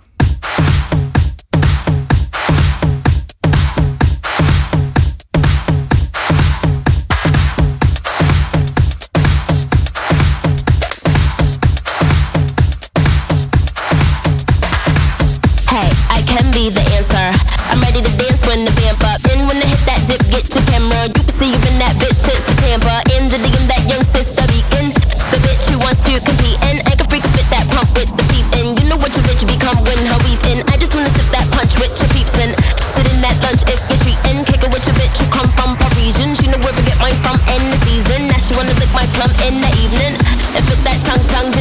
Your camera. You can see you in that bitch shit, the Tampa. In the DM, that young sister beacon. The bitch who wants to compete and I can freak fit that pump with the peep in. You know what your bitch become when her in. I just wanna sip that punch with your peeps in. Sit in that lunch if you're treating. Kick it with your bitch who come from Parisian. She know where to get mine from in the season. Now she wanna lick my plum in the evening. And fit that tongue, tongue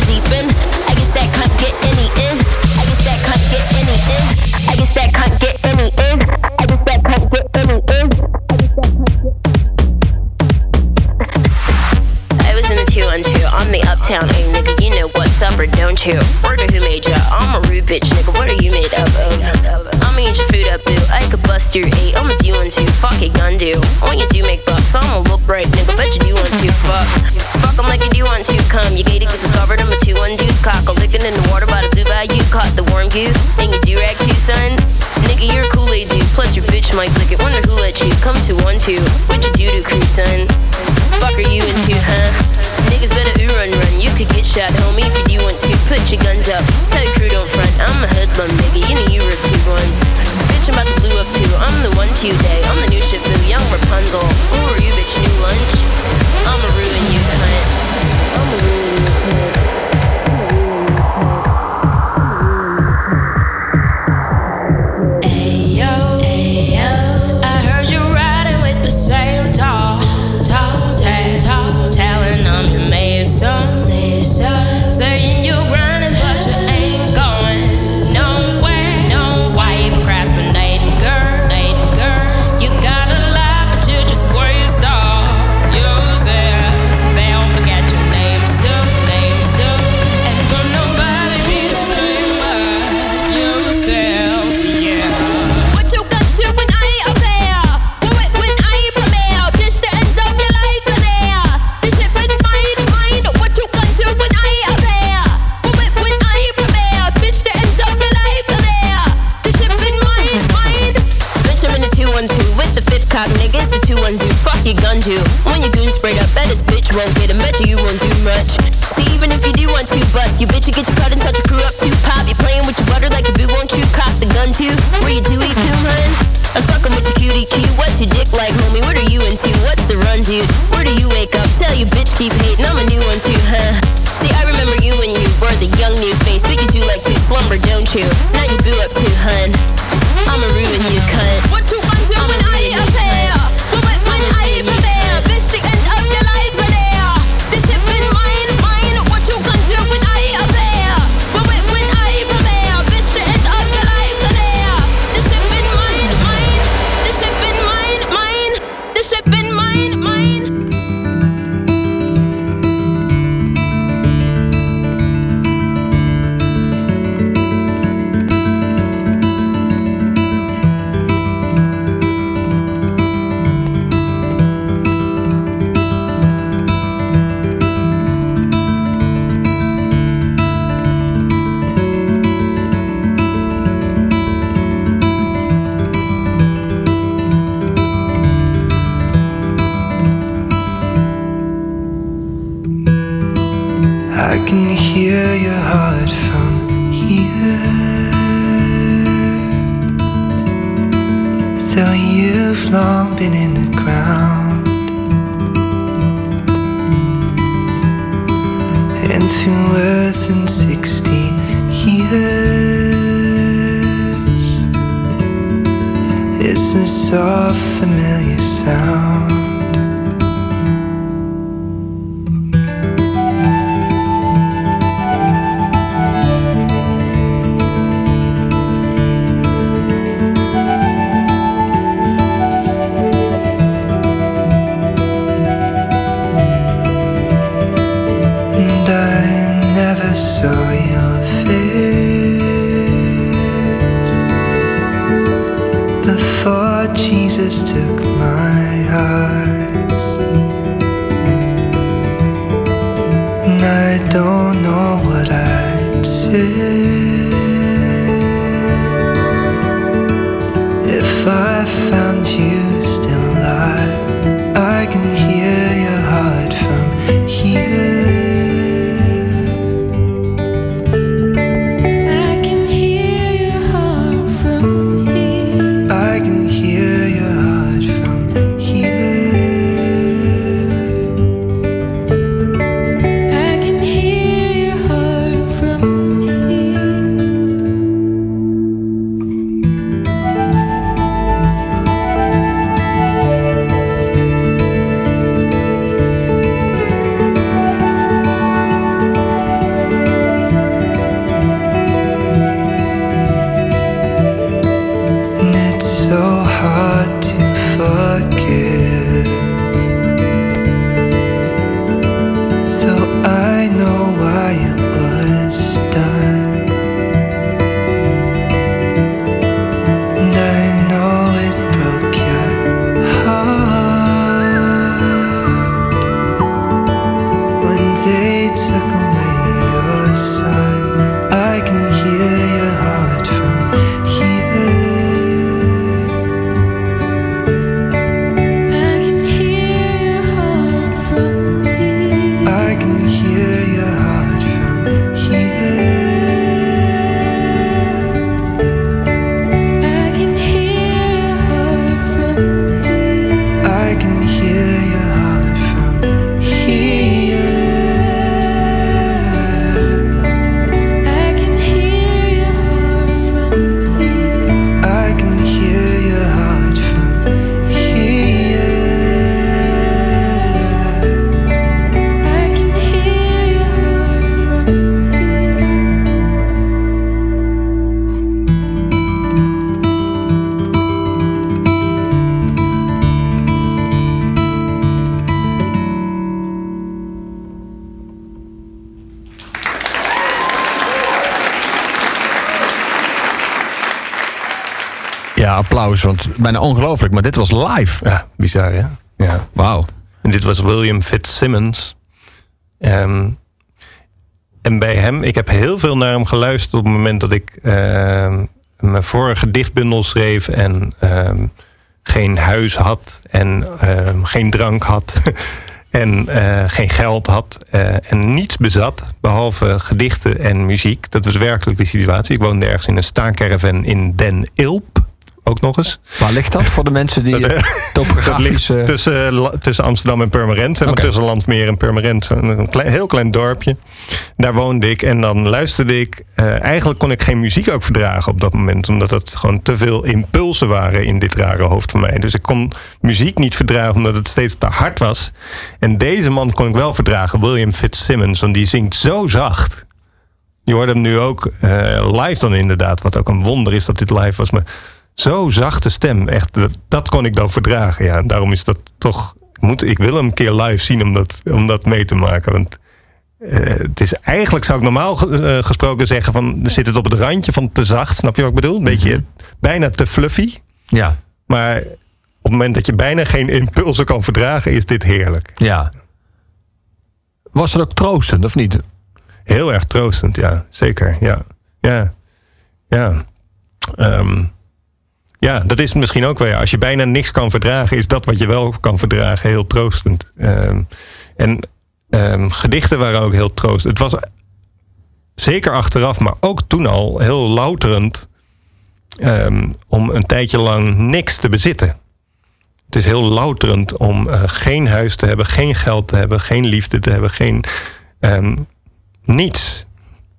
goose. And you do rag too, son. Nigga, you're a Kool-Aid dude. Plus your bitch might lick it. Wonder who let you come to one two. What you do to crew, son? Fuck are you into, huh? Niggas better ooh run run. You could get shot, homie, if you want to. Put your guns up. Tell your crew don't front. I'm a hoodlum, nigga. You know you were two ones. Bitch, I'm about to blue up too. I'm the one to day. I'm the new Shifu, young Rapunzel.
to
earth in 60 years. It's a soft, familiar sound.
bijna ongelooflijk, maar dit was live.
Ja, bizar hè? Ja.
Wauw.
En dit was William Fitzsimmons. Um, en bij hem, ik heb heel veel naar hem geluisterd op het moment dat ik ehm, mijn vorige dichtbundel schreef en ehm, geen huis had en geen drank had en eh, geen geld had eh, en niets bezat behalve gedichten en muziek. Dat was werkelijk de situatie. Ik woonde ergens in een staakerven in Den Ilp ook nog eens.
Waar ligt dat voor de mensen die
Dat, eh,
het
Dat ligt
eh,
tussen, la- tussen Amsterdam en Purmerend.
Oké.
Tussen Landsmeer en Purmerend. Een klein, heel klein dorpje. Daar woonde ik. En dan luisterde ik. eh, eigenlijk kon ik geen muziek ook verdragen op dat moment. Omdat het gewoon te veel impulsen waren in dit rare hoofd van mij. Dus ik kon muziek niet verdragen omdat het steeds te hard was. En deze man kon ik wel verdragen. William Fitzsimmons. Want die zingt zo zacht. Je hoorde hem nu ook eh, live dan inderdaad. Wat ook een wonder is dat dit live was. Maar zo zachte stem. Echt, dat, dat kon ik dan verdragen. Ja, daarom is dat toch... Moet, ik wil hem een keer live zien om dat, om dat mee te maken. Want eh, het is eigenlijk, zou ik normaal eh, gesproken zeggen... van zit het op het randje van te zacht. Snap je wat ik bedoel? Een beetje bijna te fluffy.
ja,
Maar op het moment dat je bijna geen impulsen kan verdragen... is dit heerlijk.
ja. Was het ook troostend, of niet?
Heel erg troostend, ja. Zeker, ja. Ja, ja. Ehm, ja, dat is misschien ook wel. Ja. Als je bijna niks kan verdragen, is dat wat je wel kan verdragen heel troostend. Ehm, en ehm, gedichten waren ook heel troostend. Het was zeker achteraf, maar ook toen al heel louterend... ehm, om een tijdje lang niks te bezitten. Het is heel louterend om eh, geen huis te hebben, geen geld te hebben, geen liefde te hebben, geen niets.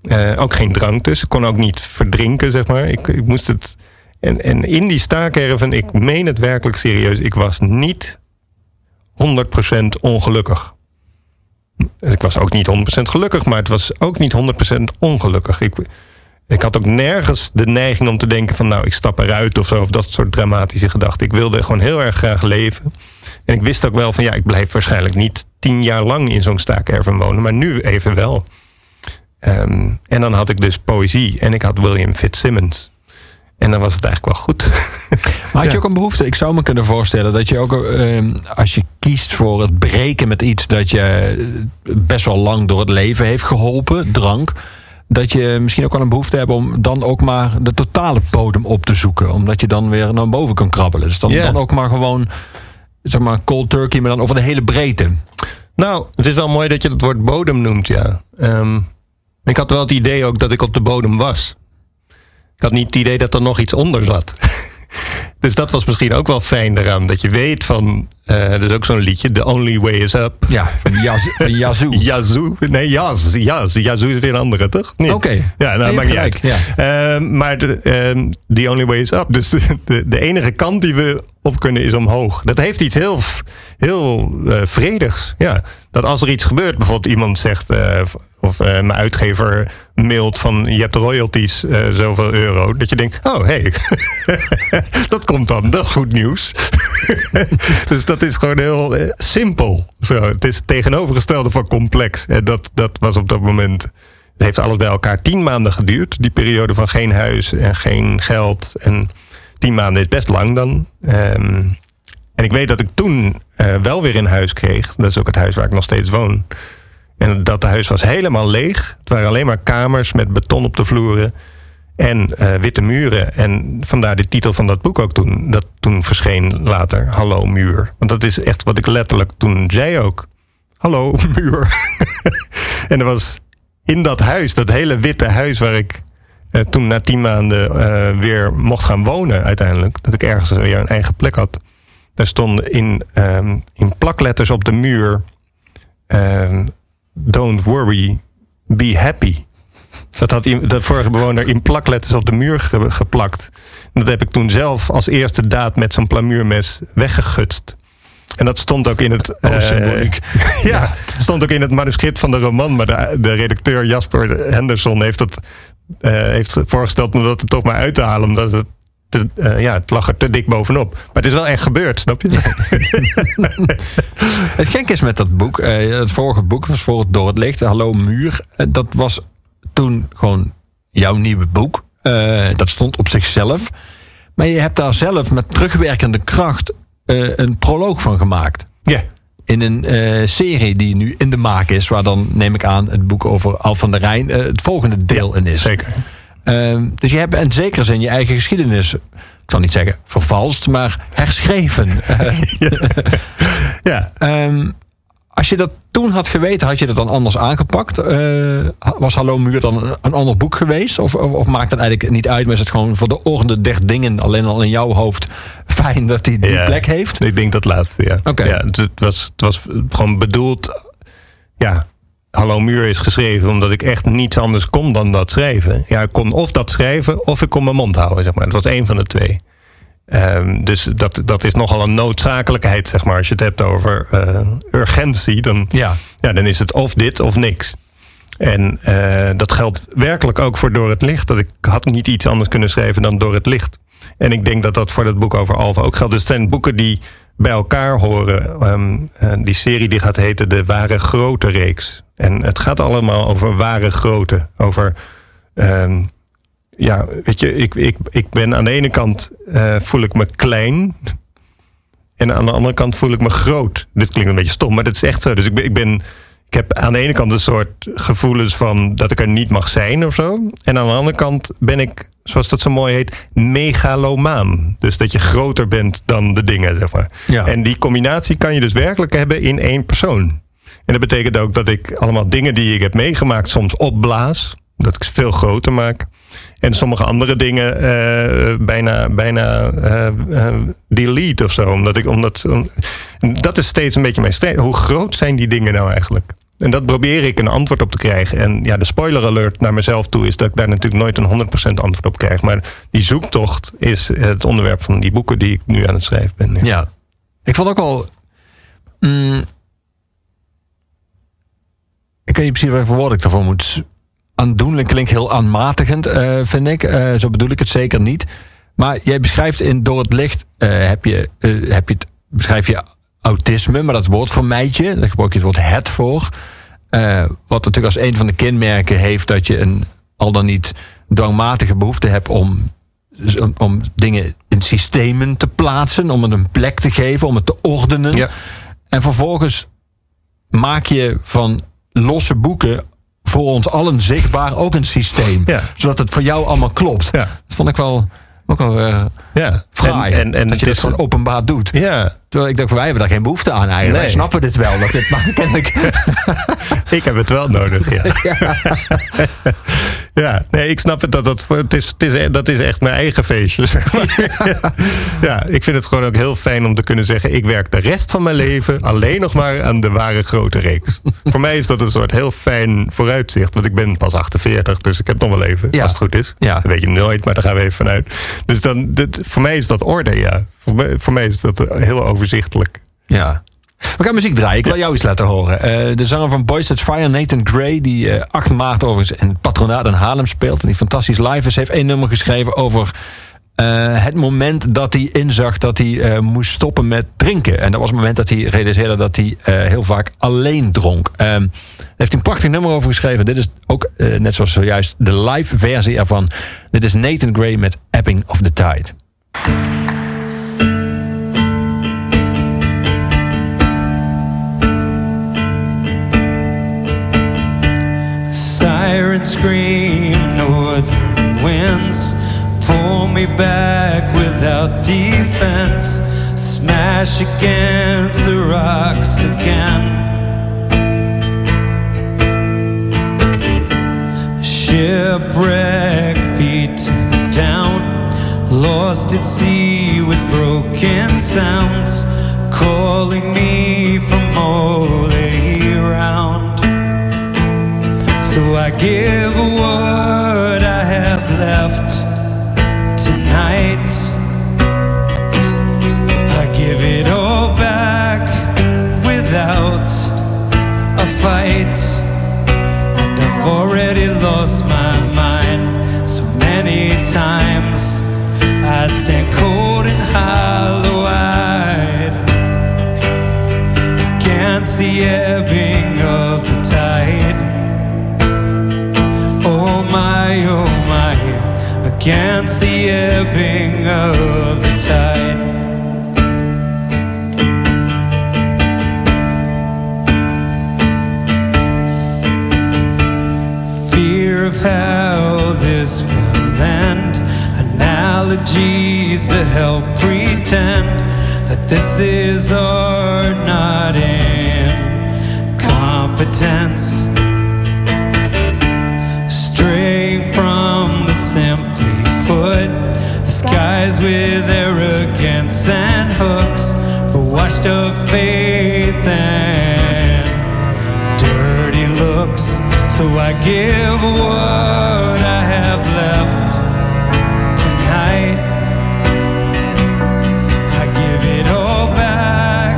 Eh, ook geen drank dus. Ik kon ook niet verdrinken, zeg maar. Ik, ik moest het. En, en in die staakerven, ik meen het werkelijk serieus, ik was niet 100% ongelukkig. Ik was ook niet 100% gelukkig, maar het was ook niet 100% ongelukkig. Ik, ik had ook nergens de neiging om te denken van nou, ik stap eruit of zo. Of dat soort dramatische gedachten. Ik wilde gewoon heel erg graag leven. En ik wist ook wel van ja, ik blijf waarschijnlijk niet tien jaar lang in zo'n staakerven wonen. Maar nu even wel. Ehm, en dan had ik dus poëzie. En ik had William Fitzsimmons. En dan was het eigenlijk wel goed.
Maar had je ook een behoefte? Ik zou me kunnen voorstellen dat je ook, eh, als je kiest voor het breken met iets dat je best wel lang door het leven heeft geholpen, drank, dat je misschien ook wel een behoefte hebt om dan ook maar de totale bodem op te zoeken. Omdat je dan weer naar boven kan krabbelen. Dus dan, dan ook maar gewoon, zeg maar, cold turkey, maar dan over de hele breedte.
Nou, het is wel mooi dat je het woord bodem noemt, ja. Ehm, ik had wel het idee ook dat ik op de bodem was. Had niet het idee dat er nog iets onder zat. dus dat was misschien ook wel fijn eraan. Dat je weet van, eh er is ook zo'n liedje, The Only Way is Up.
Ja, van Yaz- Yazoo.
Yazoo? Nee, Jaz. Jaz. Yazoo is weer een andere, toch? Nee.
Oké.
Ja, nou, maakt niet uit. Ehm, maar de, ehm, The Only Way is Up. Dus de, de, enige kant die we op kunnen is omhoog. Dat heeft iets heel, heel eh, vredigs. Ja. Dat als er iets gebeurt, bijvoorbeeld iemand zegt... eh, of mijn uitgever mailt van je hebt royalties eh, zoveel euro. Dat je denkt, oh hey, dat komt dan, dat is goed nieuws. dus dat is gewoon heel eh, simpel. Zo, het is het tegenovergestelde van complex. En dat, dat was op dat moment. Het heeft alles bij elkaar tien maanden geduurd. Die periode van geen huis en geen geld. En tien maanden is best lang dan. Ehm, en ik weet dat ik toen wel weer een huis kreeg. Dat is ook het huis waar ik nog steeds woon. En dat huis was helemaal leeg. Het waren alleen maar kamers met beton op de vloeren. En eh, witte muren. En vandaar de titel van dat boek ook toen. Dat toen verscheen later. Hallo muur. Want dat is echt wat ik letterlijk toen zei ook. Hallo muur. en er was in dat huis, dat hele witte huis waar ik eh, toen na tien maanden eh, weer mocht gaan wonen uiteindelijk. Dat ik ergens weer een eigen plek had. Daar stonden in, ehm, in plakletters op de muur. ehm, Don't worry, be happy. Dat had de vorige bewoner in plakletters op de muur ge- geplakt. En dat heb ik toen zelf als eerste daad met zo'n plamuurmes weggegutst. En dat stond ook in het.
Oh,
eh, ja, stond ook in het manuscript van de roman. Maar de, de redacteur Jasper Henderson heeft, dat, eh, heeft voorgesteld om dat er toch maar uit te halen. Omdat het. Te, eh, ja, het lag er te dik bovenop. Maar het is wel echt gebeurd, snap je?
Het gek is met dat boek, eh, het vorige boek was voor het Door het Licht, Hallo Muur. eh, dat was toen gewoon jouw nieuwe boek. Dat stond op zichzelf. Maar je hebt daar zelf met terugwerkende kracht een proloog van gemaakt.
Ja.
In een serie die nu in de maak is, waar dan neem ik aan het boek over Al van der Rijn het volgende deel in is.
Zeker.
Ehm, dus je hebt in zekere zin je eigen geschiedenis, ik zal niet zeggen vervalst, maar herschreven.
Ja.
Ehm, Als je dat toen had geweten, had je dat dan anders aangepakt? Eh, was Hallo Muur dan een, een ander boek geweest? Of, of, of maakt het eigenlijk niet uit, maar is het gewoon voor de orde der dingen, alleen al in jouw hoofd, fijn dat hij die
Ja.
plek heeft?
Ik denk dat laatste, ja.
Oké.
ja het was, het was gewoon bedoeld... Ja, Hallo Muur is geschreven omdat ik echt niets anders kon dan dat schrijven. Ja, ik kon of dat schrijven of ik kon mijn mond houden, zeg maar. Het was één van de twee. Ehm, dus dat, dat is nogal een noodzakelijkheid, zeg maar. Als je het hebt over eh, urgentie, dan,
Ja.
ja, dan is het of dit of niks. En eh, dat geldt werkelijk ook voor Door het Licht. Dat ik had niet iets anders kunnen schrijven dan Door het Licht. En ik denk dat dat voor dat boek over Alva ook geldt. Dus het zijn boeken die bij elkaar horen. Ehm, eh, die serie die gaat heten De Ware Grote Reeks. En het gaat allemaal over ware grote. Over, ehm, ja, weet je, ik, ik, ik ben aan de ene kant eh, voel ik me klein. En aan de andere kant voel ik me groot. Dit klinkt een beetje stom, maar dat is echt zo. Dus ik ben, ik ben ik heb aan de ene kant een soort gevoelens van dat ik er niet mag zijn of zo. En aan de andere kant ben ik, zoals dat zo mooi heet, megalomaan. Dus dat je groter bent dan de dingen, zeg maar.
Ja.
En die combinatie kan je dus werkelijk hebben in één persoon. En dat betekent ook dat ik allemaal dingen die ik heb meegemaakt soms opblaas. Dat ik ze veel groter maak. En sommige andere dingen eh, bijna, bijna eh, eh, delete of zo. Omdat ik, omdat, dat is steeds een beetje mijn strijd. Hoe groot zijn die dingen nou eigenlijk? En dat probeer ik een antwoord op te krijgen. En ja, de spoiler alert naar mezelf toe is dat ik daar natuurlijk nooit een 100% antwoord op krijg. Maar die zoektocht is het onderwerp van die boeken die ik nu aan het schrijven ben.
Ja. Ik vond ook al. Weet niet precies woord ik daarvoor moet. Aandoenlijk klinkt heel aanmatigend, eh, vind ik. Eh, zo bedoel ik het zeker niet. Maar jij beschrijft in Door het Licht. eh, heb je, heb je het, beschrijf je autisme, maar dat woord vermijd je. Daar gebruik je het woord het voor. Wat natuurlijk als een van de kenmerken heeft dat je een al dan niet dwangmatige behoefte hebt om, om, om dingen in systemen te plaatsen, om het een plek te geven, om het te ordenen.
Ja.
En vervolgens maak je van losse boeken voor ons allen zichtbaar ook een systeem.
Ja.
Zodat het voor jou allemaal klopt.
Ja.
Dat vond ik wel ook wel eh,
Ja.
fraai.
En, en, en
dat je
is-
gewoon openbaar doet.
Ja,
Terwijl ik dacht, wij hebben daar geen behoefte aan eigenlijk.
Nee.
Wij snappen dit wel. Dat dit maar kennelijk...
ik heb het wel nodig. Ja, ja. nee, ik snap het. Dat, dat, het is, het is, dat is echt mijn eigen feestje. zeg maar. ja, ik vind het gewoon ook heel fijn om te kunnen zeggen... ik werk de rest van mijn leven alleen nog maar aan de ware grote reeks. Voor mij is dat een soort heel fijn vooruitzicht. Want ik ben pas 48, dus ik heb nog wel even,
Ja.
als het goed is.
Ja.
Dat weet je nooit, maar daar gaan we even vanuit. Dus dan, dit, voor mij is dat orde, ja. Voor mij, voor mij is dat heel overzichtelijk.
Ja. We gaan muziek draaien. Ik wil jou iets laten horen. Eh, de zanger van Boys That's Fire, Nathan Gray, die eh 8 maart overigens in het patronaat in Haarlem speelt. En die fantastisch live is, heeft één nummer geschreven over eh, het moment dat hij inzag dat hij eh, moest stoppen met drinken. En dat was het moment dat hij realiseerde dat hij eh, heel vaak alleen dronk. Ehm, daar heeft hij een prachtig nummer over geschreven. Dit is ook, eh, net zoals zojuist, de live versie ervan. Dit is Nathan Gray met Ebbing of the Tide.
Scream, northern winds pull me back without defense. Smash against the rocks again. Shipwreck beaten down, lost at sea with broken sounds, calling me from all around. So I give what I have left tonight. I give it all back without a fight. And I've already lost my mind so many times. I stand cold and hollow eyed against the ebbing of the against the ebbing of the tide. Fear of how this will end, analogies to help pretend that this is our not in up faith and dirty looks. So I give what I have left tonight. I give it all back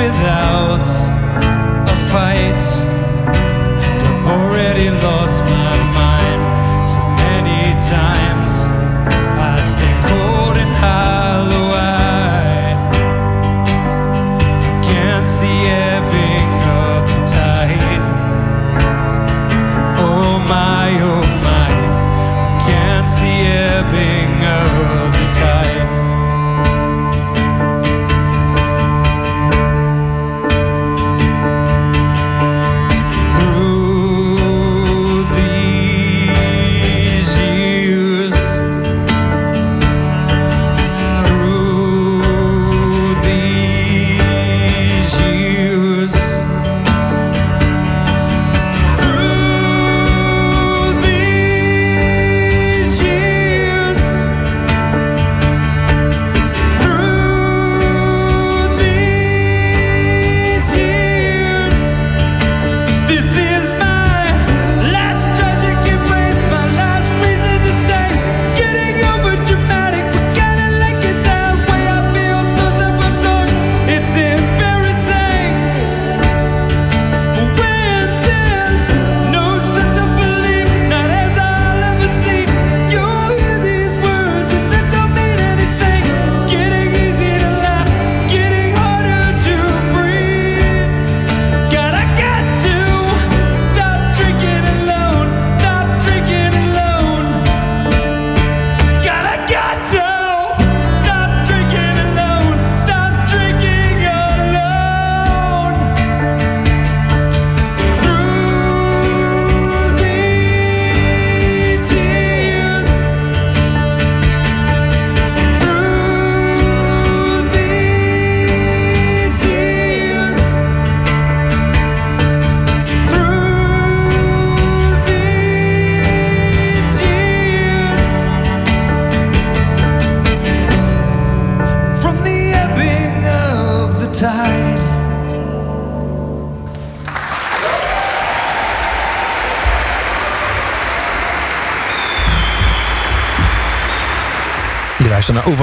without a fight. And I've already lost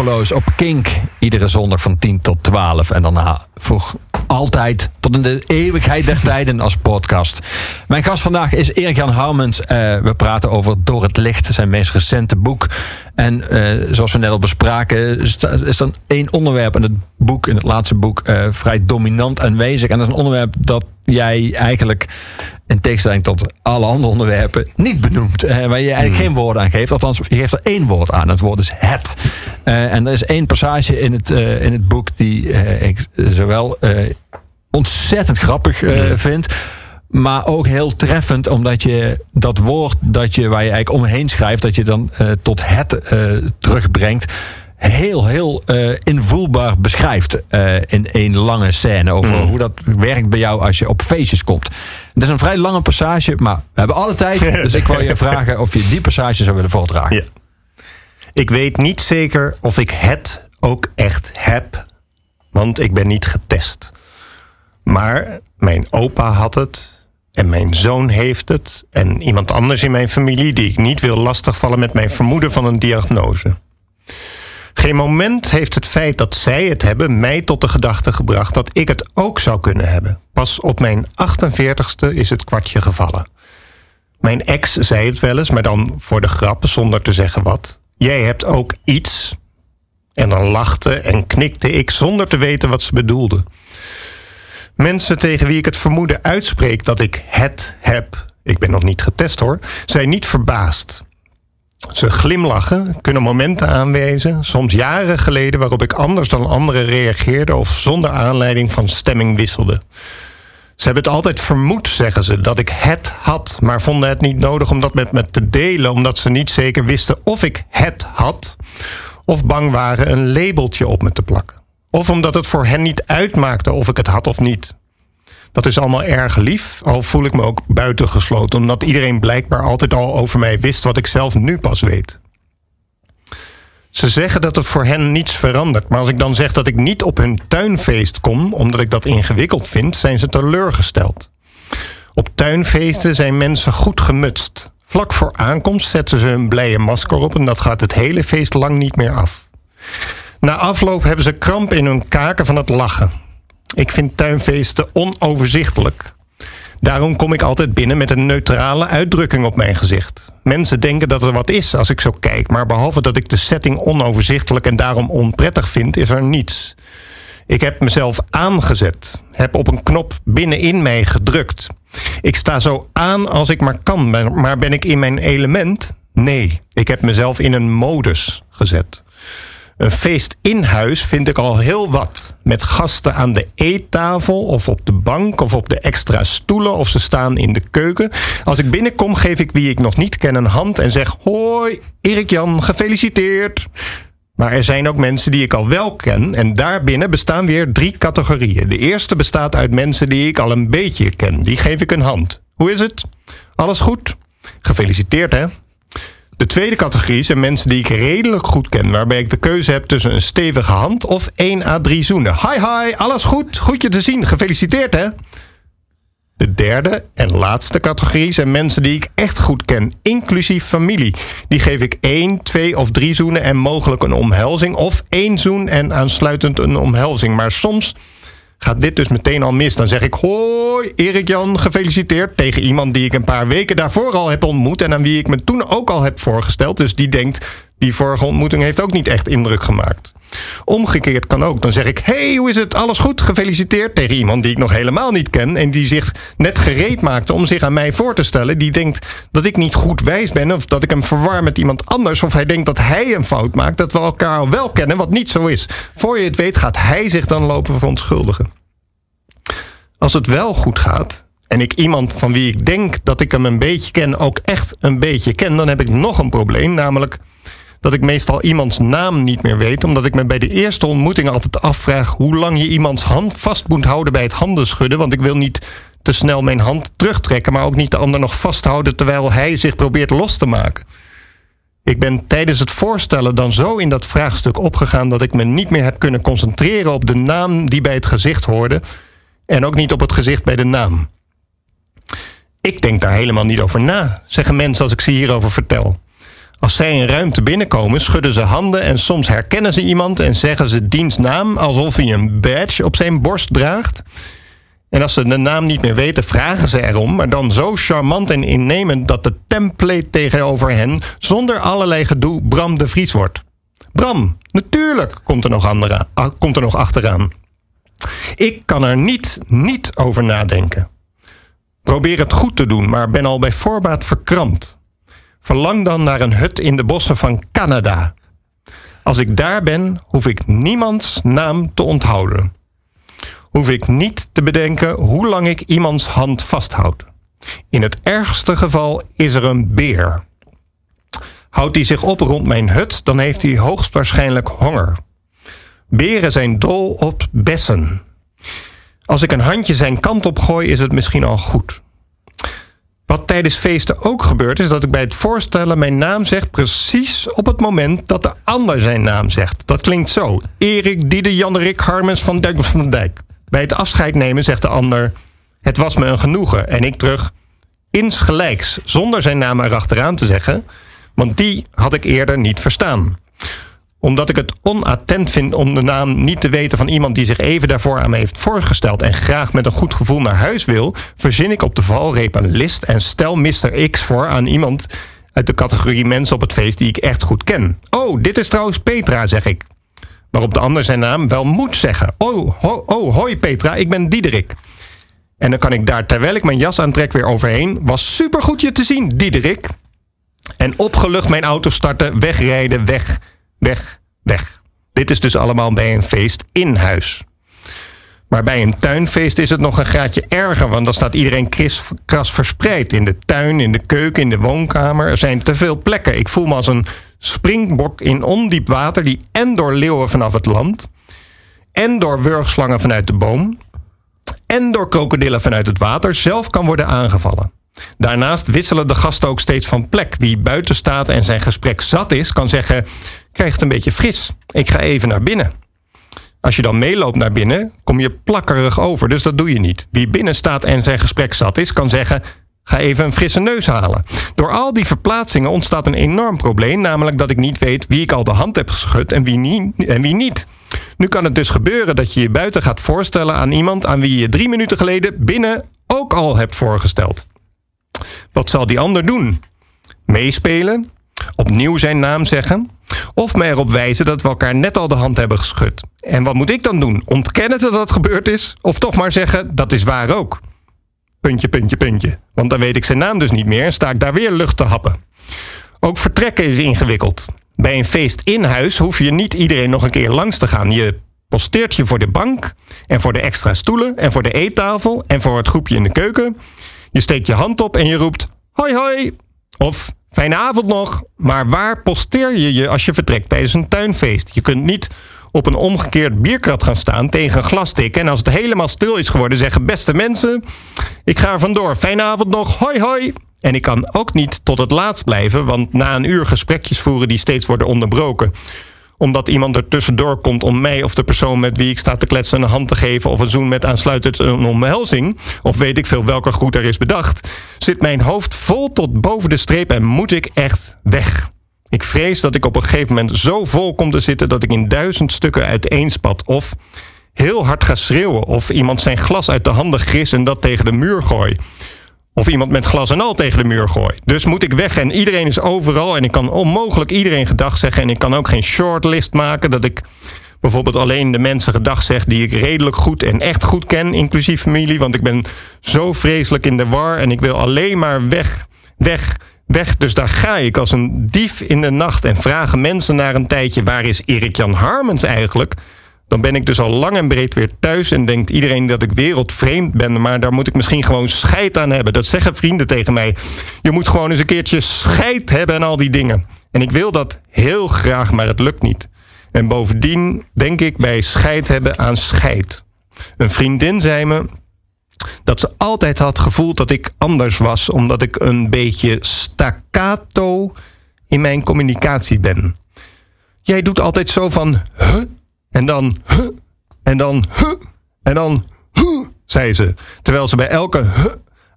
op Kink. Iedere zondag van 10 tot 12. En daarna voor altijd tot in de eeuwigheid der tijden als podcast. Mijn gast vandaag is Erik-Jan Harmens. Eh, we praten over Door het Licht, zijn meest recente boek. En eh, zoals we net al bespraken, is er één onderwerp in het boek, in het laatste boek, eh, vrij dominant aanwezig. En dat is een onderwerp dat jij eigenlijk, in tegenstelling tot alle andere onderwerpen, niet benoemt. eh, waar je eigenlijk geen woorden aan geeft. Althans, je geeft er één woord aan. Het woord is het. Eh, en er is één passage in het, eh, in het boek die eh, ik zowel ontzettend grappig eh, vind. Maar ook heel treffend, omdat je dat woord dat je, waar je eigenlijk omheen schrijft, dat je dan tot het terugbrengt. Heel, heel eh, invoelbaar beschrijft eh, in één lange scène. Over hoe dat werkt bij jou als je op feestjes komt. Het is een vrij lange passage, maar we hebben alle tijd. dus ik wil je vragen of je die passage zou willen voordragen.
Ja. Ik weet niet zeker of ik het ook echt heb, want ik ben niet getest. Maar mijn opa had het en mijn zoon heeft het en iemand anders in mijn familie die ik niet wil lastigvallen met mijn vermoeden van een diagnose. Geen moment heeft het feit dat zij het hebben mij tot de gedachte gebracht dat ik het ook zou kunnen hebben. Pas op mijn 48ste is het kwartje gevallen. Mijn ex zei het wel eens, maar dan voor de grap, zonder te zeggen wat. Jij hebt ook iets. En dan lachte en knikte ik zonder te weten wat ze bedoelde. Mensen tegen wie ik het vermoeden uitspreek dat ik het heb, ik ben nog niet getest hoor, zijn niet verbaasd. Ze glimlachen, kunnen momenten aanwijzen, soms jaren geleden waarop ik anders dan anderen reageerde of zonder aanleiding van stemming wisselde. Ze hebben het altijd vermoed, zeggen ze, dat ik het had, maar vonden het niet nodig om dat met me te delen, omdat ze niet zeker wisten of ik het had, of bang waren een labeltje op me te plakken. Of omdat het voor hen niet uitmaakte of ik het had of niet. Dat is allemaal erg lief, al voel ik me ook buitengesloten, omdat iedereen blijkbaar altijd al over mij wist wat ik zelf nu pas weet. Ze zeggen dat er voor hen niets verandert, maar als ik dan zeg dat ik niet op hun tuinfeest kom, omdat ik dat ingewikkeld vind, zijn ze teleurgesteld. Op tuinfeesten zijn mensen goed gemutst. Vlak voor aankomst zetten ze een blije masker op en dat gaat het hele feest lang niet meer af. Na afloop hebben ze kramp in hun kaken van het lachen. Ik vind tuinfeesten onoverzichtelijk. Daarom kom ik altijd binnen met een neutrale uitdrukking op mijn gezicht. Mensen denken dat er wat is als ik zo kijk, maar behalve dat ik de setting onoverzichtelijk en daarom onprettig vind, is er niets. Ik heb mezelf aangezet, heb op een knop binnenin mij gedrukt. Ik sta zo aan als ik maar kan, maar ben ik in mijn element? Nee, ik heb mezelf in een modus gezet. Een feest in huis vind ik al heel wat. Met gasten aan de eettafel of op de bank of op de extra stoelen of ze staan in de keuken. Als ik binnenkom geef ik wie ik nog niet ken een hand en zeg: Hoi, Erik Jan, gefeliciteerd. Maar er zijn ook mensen die ik al wel ken. En daarbinnen bestaan weer drie categorieën. De eerste bestaat uit mensen die ik al een beetje ken. Die geef ik een hand. Hoe is het? Alles goed? Gefeliciteerd hè? De tweede categorie zijn mensen die ik redelijk goed ken, waarbij ik de keuze heb tussen een stevige hand of 1 à 3 zoenen. Hi hi, alles goed? Goed je te zien. Gefeliciteerd hè? De derde en laatste categorie zijn mensen die ik echt goed ken, inclusief familie. Die geef ik één, twee of drie zoenen en mogelijk een omhelzing, of één zoen en aansluitend een omhelzing. Maar soms gaat dit dus meteen al mis. Dan zeg ik: Hoi, Erik Jan, gefeliciteerd. Tegen iemand die ik een paar weken daarvoor al heb ontmoet. En aan wie ik me toen ook al heb voorgesteld. Dus die denkt: die vorige ontmoeting heeft ook niet echt indruk gemaakt. Omgekeerd kan ook. Dan zeg ik: Hey, hoe is het? Alles goed? Gefeliciteerd. Tegen iemand die ik nog helemaal niet ken. En die zich net gereed maakte om zich aan mij voor te stellen. Die denkt dat ik niet goed wijs ben. Of dat ik hem verwar met iemand anders. Of hij denkt dat hij een fout maakt. Dat we elkaar wel kennen, wat niet zo is. Voor je het weet gaat hij zich dan lopen verontschuldigen. Als het wel goed gaat en ik iemand van wie ik denk dat ik hem een beetje ken ook echt een beetje ken, dan heb ik nog een probleem, namelijk dat ik meestal iemands naam niet meer weet, omdat ik me bij de eerste ontmoeting altijd afvraag hoe lang je iemands hand vast moet houden bij het handenschudden, want ik wil niet te snel mijn hand terugtrekken, maar ook niet de ander nog vasthouden terwijl hij zich probeert los te maken. Ik ben tijdens het voorstellen dan zo in dat vraagstuk opgegaan dat ik me niet meer heb kunnen concentreren op de naam die bij het gezicht hoorde en ook niet op het gezicht bij de naam. Ik denk daar helemaal niet over na, zeggen mensen als ik ze hierover vertel. Als zij een ruimte binnenkomen, schudden ze handen en soms herkennen ze iemand en zeggen ze diens naam alsof hij een badge op zijn borst draagt. En als ze de naam niet meer weten, vragen ze erom, maar dan zo charmant en innemend dat de template tegenover hen zonder allerlei gedoe Bram de Vries wordt. Bram, natuurlijk, komt er nog, andere, ah, komt er nog achteraan. Ik kan er niet, niet over nadenken. Probeer het goed te doen, maar ben al bij voorbaat verkrampt. Verlang dan naar een hut in de bossen van Canada. Als ik daar ben, hoef ik niemands naam te onthouden. Hoef ik niet te bedenken hoe lang ik iemands hand vasthoud. In het ergste geval is er een beer. Houdt hij zich op rond mijn hut, dan heeft hij hoogstwaarschijnlijk honger. Beren zijn dol op bessen. Als ik een handje zijn kant op gooi, is het misschien al goed. Wat tijdens feesten ook gebeurt, is dat ik bij het voorstellen mijn naam zeg precies op het moment dat de ander zijn naam zegt. Dat klinkt zo. Erik, Diede, Jannerik, Harmens van Dijk van Dijk. Bij het afscheid nemen zegt de ander: Het was me een genoegen. En ik terug: Insgelijks, zonder zijn naam erachteraan te zeggen, want die had ik eerder niet verstaan omdat ik het onattent vind om de naam niet te weten van iemand die zich even daarvoor aan me heeft voorgesteld en graag met een goed gevoel naar huis wil, verzin ik op de valreep een list en stel Mr. X voor aan iemand uit de categorie mensen op het feest die ik echt goed ken. Oh, dit is trouwens Petra, zeg ik. Waarop de ander zijn naam wel moet zeggen. Oh, oh hoi Petra, ik ben Diederik. En dan kan ik daar, terwijl ik mijn jas aantrek, weer overheen. Was supergoed je te zien, Diederik. En opgelucht mijn auto starten, wegrijden, weg, weg, weg. Dit is dus allemaal bij een feest in huis. Maar bij een tuinfeest is het nog een graadje erger, want dan staat iedereen kras verspreid. In de tuin, in de keuken, in de woonkamer. Er zijn te veel plekken. Ik voel me als een springbok in ondiep water die en door leeuwen vanaf het land en door wurgslangen vanuit de boom en door krokodillen vanuit het water zelf kan worden aangevallen. Daarnaast wisselen de gasten ook steeds van plek. Wie buiten staat en zijn gesprek zat is, kan zeggen: krijg het een beetje fris. Ik ga even naar binnen. Als je dan meeloopt naar binnen, kom je plakkerig over, dus dat doe je niet. Wie binnen staat en zijn gesprek zat is, kan zeggen: ga even een frisse neus halen. Door al die verplaatsingen ontstaat een enorm probleem, namelijk dat ik niet weet wie ik al de hand heb geschud en wie, niet, en wie niet. Nu kan het dus gebeuren dat je je buiten gaat voorstellen aan iemand aan wie je drie minuten geleden binnen ook al hebt voorgesteld. Wat zal die ander doen? Meespelen? Opnieuw zijn naam zeggen? Of me erop wijzen dat we elkaar net al de hand hebben geschud? En wat moet ik dan doen? Ontkennen dat dat gebeurd is? Of toch maar zeggen, dat is waar ook? Puntje, puntje, puntje. Want dan weet ik zijn naam dus niet meer en sta ik daar weer lucht te happen. Ook vertrekken is ingewikkeld. Bij een feest in huis hoef je niet iedereen nog een keer langs te gaan. Je posteert je voor de bank en voor de extra stoelen en voor de eettafel en voor het groepje in de keuken. Je steekt je hand op en je roept hoi hoi of fijne avond nog. Maar waar posteer je je als je vertrekt tijdens een tuinfeest? Je kunt niet op een omgekeerd bierkrat gaan staan tegen een glas tikken en als het helemaal stil is geworden zeggen beste mensen, ik ga er vandoor. Fijne avond nog. Hoi hoi. En ik kan ook niet tot het laatst blijven, want na een uur gesprekjes voeren die steeds worden onderbroken omdat iemand er tussendoor komt om mij of de persoon met wie ik sta te kletsen een hand te geven of een zoen met aansluitend een omhelzing, of weet ik veel welke groet er is bedacht, zit mijn hoofd vol tot boven de streep en moet ik echt weg. Ik vrees dat ik op een gegeven moment zo vol kom te zitten dat ik in duizend stukken uiteenspat of heel hard ga schreeuwen of iemand zijn glas uit de handen gris en dat tegen de muur gooi. Of iemand met glas en al tegen de muur gooit. Dus moet ik weg en iedereen is overal. En ik kan onmogelijk iedereen gedag zeggen. En ik kan ook geen shortlist maken. Dat ik bijvoorbeeld alleen de mensen gedag zeg die ik redelijk goed en echt goed ken. Inclusief familie. Want ik ben zo vreselijk in de war. En ik wil alleen maar weg, weg, weg. Dus daar ga ik als een dief in de nacht. En vragen mensen naar een tijdje. Waar is Erik-Jan Harmens eigenlijk? Dan ben ik dus al lang en breed weer thuis en denkt iedereen dat ik wereldvreemd ben. Maar daar moet ik misschien gewoon scheid aan hebben. Dat zeggen vrienden tegen mij. Je moet gewoon eens een keertje scheid hebben en al die dingen. En ik wil dat heel graag, maar het lukt niet. En bovendien denk ik bij scheid hebben aan scheid. Een vriendin zei me dat ze altijd had gevoeld dat ik anders was, omdat ik een beetje staccato in mijn communicatie ben. Jij doet altijd zo van huh? En dan, en dan, en dan, huh, zei ze. Terwijl ze bij elke huh,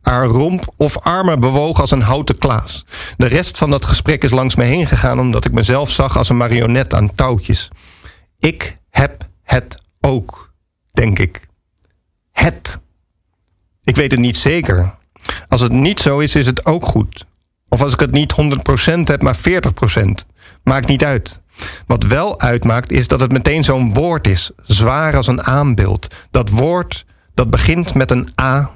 haar romp of armen bewoog als een houten klaas. De rest van dat gesprek is langs me heen gegaan... omdat ik mezelf zag als een marionet aan touwtjes. Ik heb het ook, denk ik. Het. Ik weet het niet zeker. Als het niet zo is, is het ook goed. Of als ik het niet 100% heb, maar 40%. Maakt niet uit. Wat wel uitmaakt, is dat het meteen zo'n woord is. Zwaar als een aanbeeld. Dat woord dat begint met een A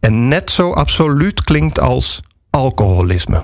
en net zo absoluut klinkt als alcoholisme.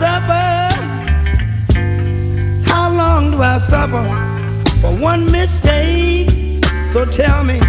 suffer? How long do I suffer for one mistake? So tell me.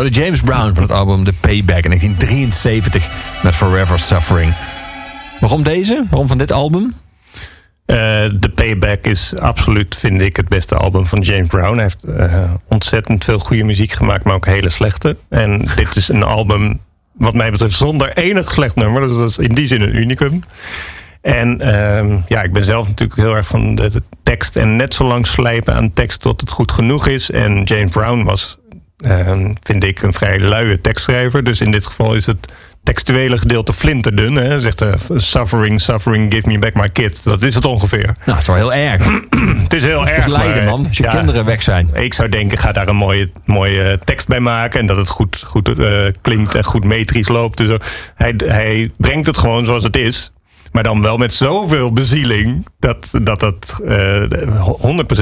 Hoorde James Brown van het album The Payback in 1973 met Forever Suffering. Waarom deze? Waarom van dit album?
Eh, The Payback is absoluut, vind ik, het beste album van James Brown. Hij heeft eh, ontzettend veel goede muziek gemaakt, maar ook hele slechte. En dit is een album, wat mij betreft, zonder enig slecht nummer. Dus dat is in die zin een unicum. En ehm, ja, ik ben zelf natuurlijk heel erg van de, de tekst. En net zo lang slijpen aan tekst tot het goed genoeg is. En James Brown was, vind ik, een vrij luie tekstschrijver. Dus in dit geval is het textuele gedeelte flinterdun. Hè? Zegt suffering, suffering, give me back my kids. Dat is het ongeveer.
Nou, het is wel heel erg.
Het is heel
is
erg.
lijden,
maar,
man. Als je
ja,
kinderen weg zijn.
Ik zou denken, ga daar een mooie, mooie tekst bij maken. En dat het goed, goed eh, klinkt en goed metrisch loopt. Dus, hij, hij brengt het gewoon zoals het is. Maar dan wel met zoveel bezieling dat dat, dat eh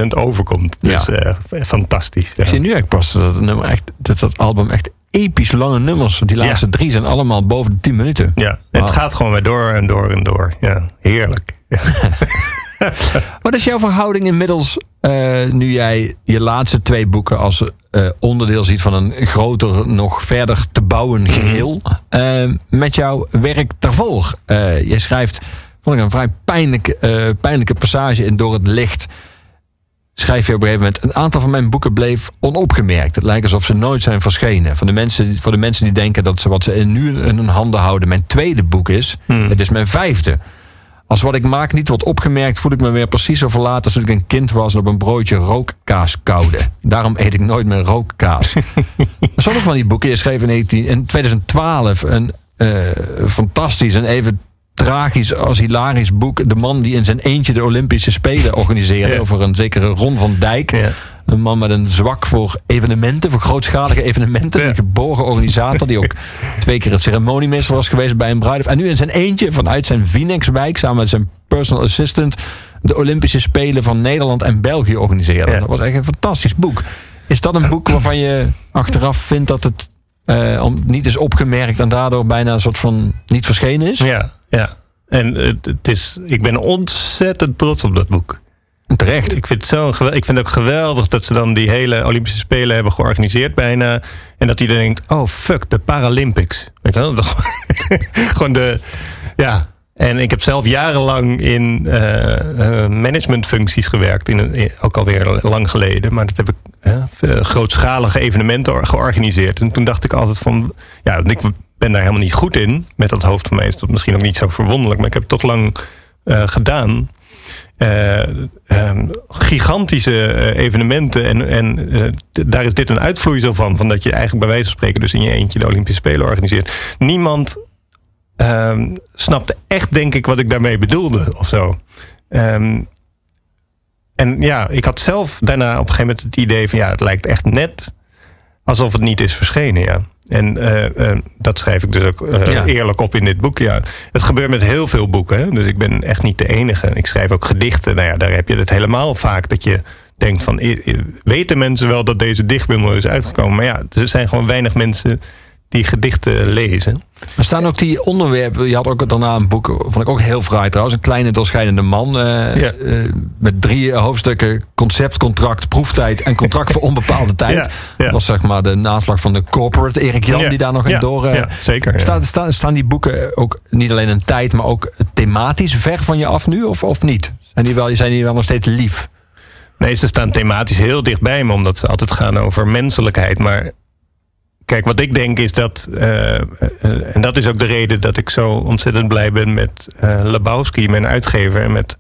100% overkomt. Dus
Ja.
eh, fantastisch. Ja.
Ik zie nu eigenlijk pas dat het nummer echt, dat, dat album echt episch lange nummers. Die laatste
Ja.
drie zijn allemaal boven de 10 minuten.
Ja, het gaat gewoon weer door en door en door. Ja, heerlijk.
Wat is jouw verhouding inmiddels, eh, nu jij je laatste twee boeken als eh, onderdeel ziet van een groter, nog verder te bouwen geheel, eh, met jouw werk daarvoor? Jij schrijft, vond ik een vrij pijnlijke, pijnlijke passage in Door het Licht. Schrijf je op een gegeven moment, een aantal van mijn boeken bleef onopgemerkt. Het lijkt alsof ze nooit zijn verschenen. Voor de mensen, voor de mensen die denken dat ze wat ze nu in hun handen houden mijn tweede boek is, het is mijn vijfde. Als wat ik maak niet wordt opgemerkt, voel ik me weer precies zo verlaten als toen ik een kind was en op een broodje rookkaas koude. Daarom eet ik nooit meer rookkaas. Sommige van die boeken, je schreef in, 19 in 2012 een eh, fantastisch en even tragisch als hilarisch boek. De man die in zijn eentje de Olympische Spelen organiseerde.
Ja.
Over een zekere Ron van Dijk.
Ja.
Een man met een zwak voor evenementen, voor grootschalige evenementen.
Ja.
Een geboren organisator die ook twee keer het ceremoniemeester was geweest bij een bruiloft. En nu in zijn eentje vanuit zijn Phoenixwijk samen met zijn personal assistant de Olympische Spelen van Nederland en België organiseerde.
Ja.
Dat was echt een fantastisch boek. Is dat een boek waarvan je achteraf vindt dat het eh, om, niet is opgemerkt en daardoor bijna een soort van niet verschenen is?
Ja, ja. En het is, ik ben ontzettend trots op dat boek.
Terecht.
Ik vind, het zo ik vind het ook geweldig dat ze dan die hele Olympische Spelen hebben georganiseerd bijna. En dat iedereen denkt, oh fuck, de Paralympics. Weet je wel? Gewoon de, ja. En ik heb zelf jarenlang in eh, eh, managementfuncties gewerkt. In, ook alweer lang geleden. Maar dat heb ik veel grootschalige evenementen or- georganiseerd. En toen dacht ik altijd van, ja, ik ben daar helemaal niet goed in. Met dat hoofd van mij is dat misschien ook niet zo verwonderlijk. Maar ik heb het toch lang gedaan. Eh, ehm, gigantische eh, evenementen. En, en eh, daar is dit een uitvloeisel van. Van dat je eigenlijk bij wijze van spreken dus in je eentje de Olympische Spelen organiseert. Niemand ehm, snapte echt, denk ik, wat ik daarmee bedoelde of zo. Ehm, en ja, ik had zelf daarna op een gegeven moment het idee van ja, het lijkt echt net alsof het niet is verschenen, ja. En eh, eh, dat schrijf ik dus ook eh,
Ja.
eerlijk op in dit boek. Ja. Het gebeurt met heel veel boeken. Hè? Dus ik ben echt niet de enige. Ik schrijf ook gedichten. Nou ja, daar heb je het helemaal vaak dat je denkt van... weten mensen wel dat deze dichtbundel is uitgekomen? Maar ja, er zijn gewoon weinig mensen die gedichten lezen.
Er staan ook die onderwerpen. Je had ook daarna een boek, vond ik ook heel fraai trouwens. Een kleine doorschijnende man. eh,
Ja.
eh, met drie hoofdstukken. Concept, contract, proeftijd en contract voor onbepaalde tijd.
Ja, ja.
Dat was zeg maar de naslag van de corporate Erik Jan.
Ja,
Die daar nog in door... eh,
zeker,
staan, staan die boeken ook niet alleen een tijd, maar ook thematisch ver van je af nu? Of, of niet? Zijn die, wel, zijn die wel nog steeds lief?
Nee, ze staan thematisch heel dichtbij me, omdat ze altijd gaan over menselijkheid. Maar kijk, wat ik denk is dat, eh, eh, en dat is ook de reden dat ik zo ontzettend blij ben met eh Lebowski, mijn uitgever, en met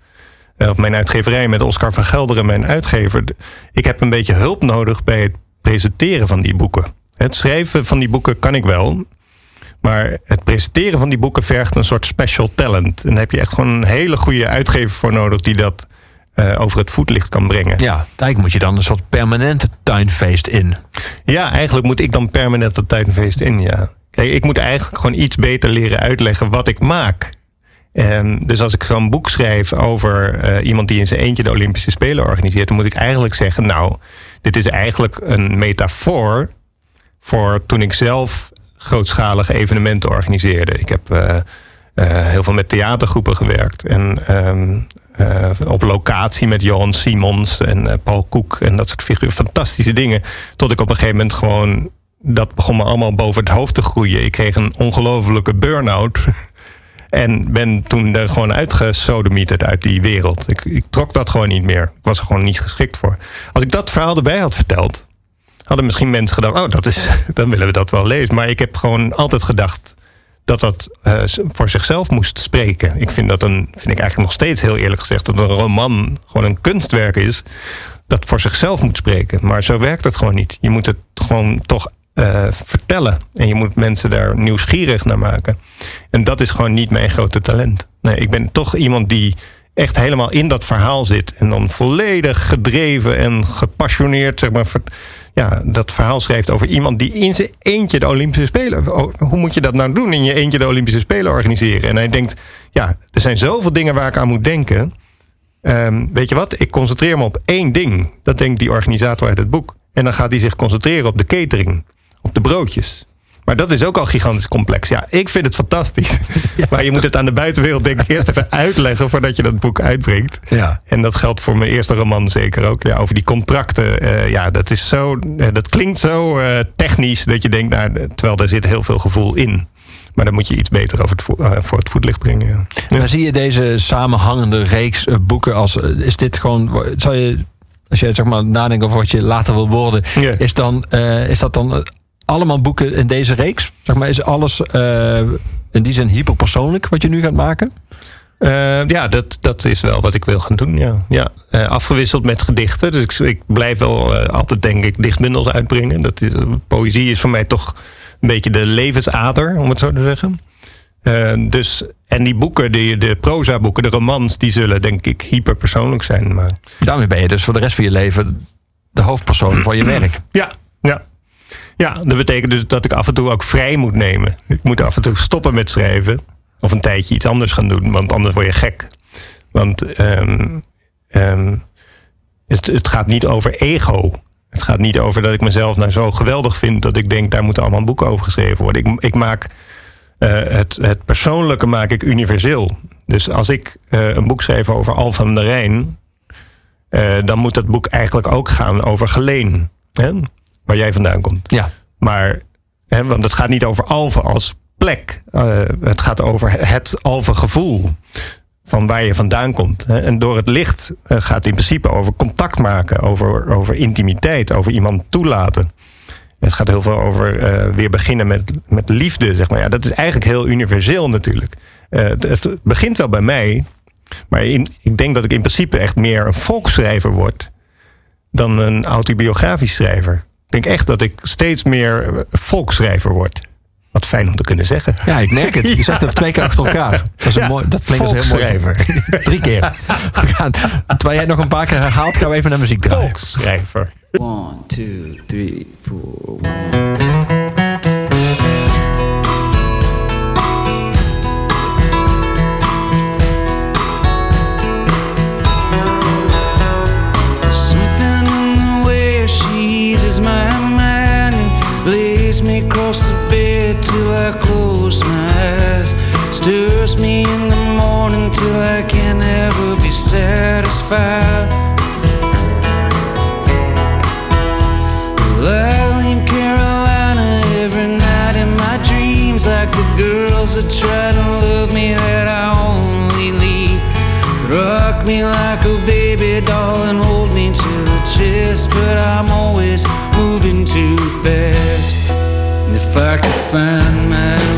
of mijn uitgeverij, met Oscar van Gelderen, mijn uitgever. Ik heb een beetje hulp nodig bij het presenteren van die boeken. Het schrijven van die boeken kan ik wel. Maar het presenteren van die boeken vergt een soort special talent. En daar heb je echt gewoon een hele goede uitgever voor nodig die dat eh, over het voetlicht kan brengen.
Ja, eigenlijk moet je dan een soort permanente tuinfeest in.
Ja, eigenlijk moet ik dan permanent dat tuinfeest in, ja. Kijk, ik moet eigenlijk gewoon iets beter leren uitleggen wat ik maak. En dus als ik zo'n boek schrijf over eh, iemand die in zijn eentje de Olympische Spelen organiseert, dan moet ik eigenlijk zeggen: Nou, dit is eigenlijk een metafoor voor toen ik zelf grootschalige evenementen organiseerde. Ik heb eh, heel veel met theatergroepen gewerkt. En ehm, eh, op locatie met Johan Simons en eh, Paul Koek en dat soort figuren. Fantastische dingen. Tot ik op een gegeven moment gewoon. Dat begon me allemaal boven het hoofd te groeien. Ik kreeg een ongelofelijke burn-out. En ben toen er gewoon uitgesodemieterd uit die wereld. Ik, ik trok dat gewoon niet meer. Ik was er gewoon niet geschikt voor. Als ik dat verhaal erbij had verteld, hadden misschien mensen gedacht: oh, dat is, dan willen we dat wel lezen. Maar ik heb gewoon altijd gedacht dat dat eh, voor zichzelf moest spreken. Ik vind dat een, vind ik eigenlijk nog steeds heel eerlijk gezegd, dat een roman gewoon een kunstwerk is dat voor zichzelf moet spreken. Maar zo werkt het gewoon niet. Je moet het gewoon toch eh, vertellen. En je moet mensen daar nieuwsgierig naar maken. En dat is gewoon niet mijn grote talent. Nee, ik ben toch iemand die echt helemaal in dat verhaal zit. En dan volledig gedreven en gepassioneerd, zeg maar. Ja, dat verhaal schrijft over iemand die in zijn eentje de Olympische Spelen. oh, Hoe moet je dat nou doen? In je eentje de Olympische Spelen organiseren. En hij denkt, ja, er zijn zoveel dingen waar ik aan moet denken. Ehm, weet je wat? Ik concentreer me op één ding. Dat denkt die organisator uit het boek. En dan gaat hij zich concentreren op de catering, op de broodjes. Maar dat is ook al gigantisch complex. Ja, ik vind het fantastisch. Maar je moet het aan de buitenwereld denk ik eerst even uitleggen voordat je dat boek uitbrengt.
Ja.
En dat geldt voor mijn eerste roman zeker ook. Ja, over die contracten. eh, ja, dat is zo. eh, dat klinkt zo eh, technisch dat je denkt, nou, terwijl er zit heel veel gevoel in. Maar dan moet je iets beter over het vo- voor het voetlicht brengen. Ja. Ja.
Maar zie je deze samenhangende reeks boeken als... Is dit gewoon... Zou je, als je zeg maar nadenkt over wat je later wil worden...
Ja.
Is, dan, is dat dan allemaal boeken in deze reeks? Zeg maar, is alles eh, in die zin hyperpersoonlijk wat je nu gaat maken?
Eh, ja, dat, dat is wel wat ik wil gaan doen. Ja. Ja. Eh, afgewisseld met gedichten. Dus ik, ik blijf wel altijd, denk ik, dichtbundels uitbrengen. Dat is, poëzie is voor mij toch een beetje de levensader, om het zo te zeggen. Dus, en die boeken, die, de proza-boeken, de romans, die zullen denk ik hyperpersoonlijk zijn. Maar
Daarmee ben je dus voor de rest van je leven de hoofdpersoon van je werk.
ja, ja. Ja, dat betekent dus dat ik af en toe ook vrij moet nemen. Ik moet af en toe stoppen met schrijven. Of een tijdje iets anders gaan doen, want anders word je gek. Want ehm, ehm, het, het gaat niet over ego. Het gaat niet over dat ik mezelf nou zo geweldig vind dat ik denk daar moeten allemaal boeken over geschreven worden. Ik, ik maak eh, het, het persoonlijke maak ik universeel. Dus als ik eh, een boek schrijf over Al van der Rijn, eh, dan moet dat boek eigenlijk ook gaan over Geleen. Hè? Waar jij vandaan komt.
Ja.
Maar, hè, want het gaat niet over Alphen als plek. Eh, het gaat over het Alphen gevoel. Van waar je vandaan komt. En door het licht eh, gaat het in principe over contact maken. Over, over intimiteit. Over iemand toelaten. Het gaat heel veel over eh, weer beginnen met, met liefde. Zeg maar. ja, dat is eigenlijk heel universeel natuurlijk. Het, het begint wel bij mij. Maar in, ik denk dat ik in principe echt meer een volksschrijver word. Dan een autobiografisch schrijver. Ik denk echt dat ik steeds meer eh, volksschrijver word. Wat fijn om te kunnen zeggen.
Ja, ik merk het. Je zegt het twee keer achter elkaar. Dat, is een
Ja,
mooi, dat klinkt dus heel mooi. Drie keer. We gaan, terwijl jij het nog een paar keer herhaalt, gaan we even naar muziek draaien.
Volksschrijver.
One, two, three, four. Satisfied. In Carolina every night in my dreams, like the girls that try to love me that I only leave. Rock me like a baby doll and hold me to the chest, but I'm always moving too fast. And if I could find my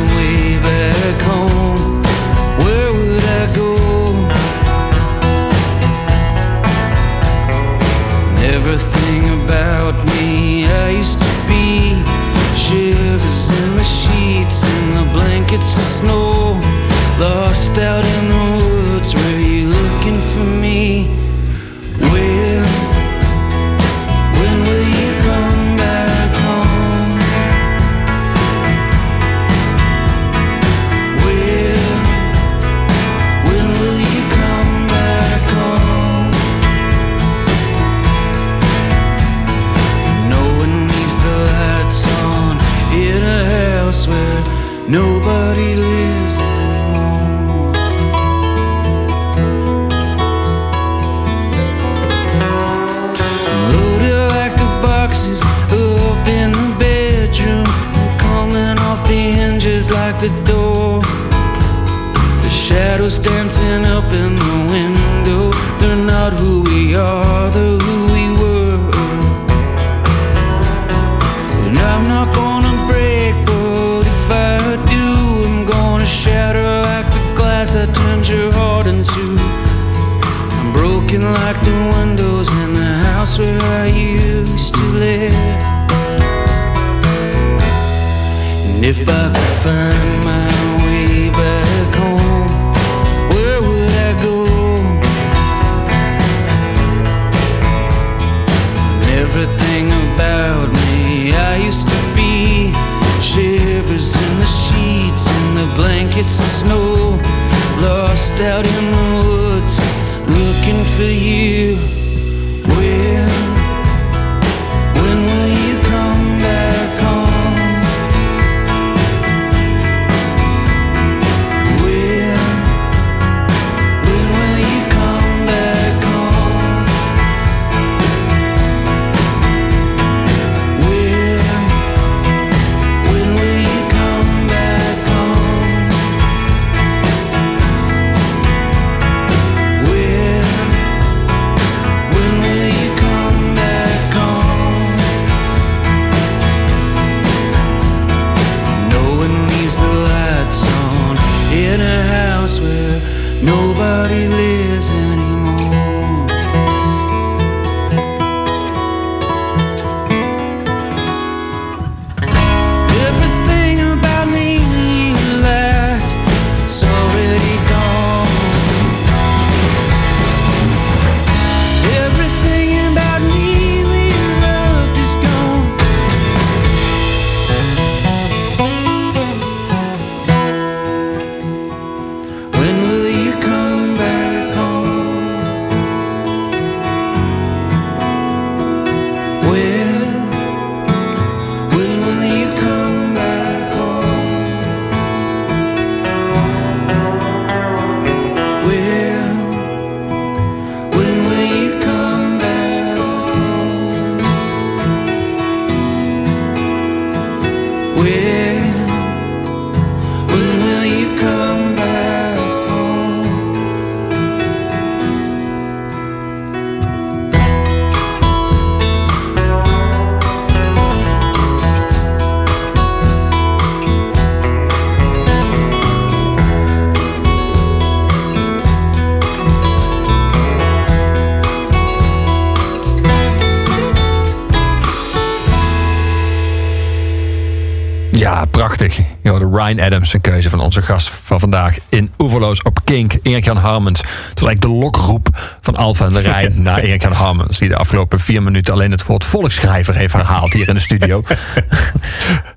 Ryan Adams, een keuze van onze gast van vandaag in Oeverloos op Kink, Erik-Jan Harmens. Het was eigenlijk de lokroep van Alfa en de Rijn naar Erik-Jan Harmens, die de afgelopen vier minuten alleen het woord volksschrijver heeft herhaald hier in de studio.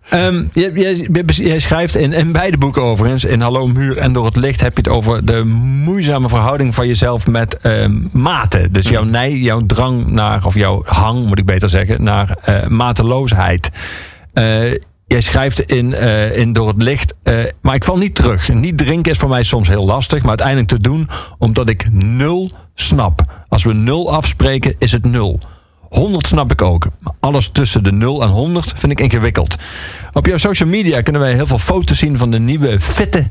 Ehm, je schrijft in, in beide boeken overigens, in Hallo Muur en Door het Licht, heb je het over de moeizame verhouding van jezelf met ehm, maten. Dus jouw nei, jouw drang naar, of jouw hang moet ik beter zeggen, naar eh, mateloosheid. Eh, Jij schrijft in, eh, in Door het Licht, eh, maar ik val niet terug. Niet drinken is voor mij soms heel lastig, maar uiteindelijk te doen omdat ik nul snap. Als we nul afspreken, is het nul. 100 snap ik ook. Maar alles tussen de 0 en 100 vind ik ingewikkeld. Op jouw social media kunnen wij heel veel foto's zien van de nieuwe fitte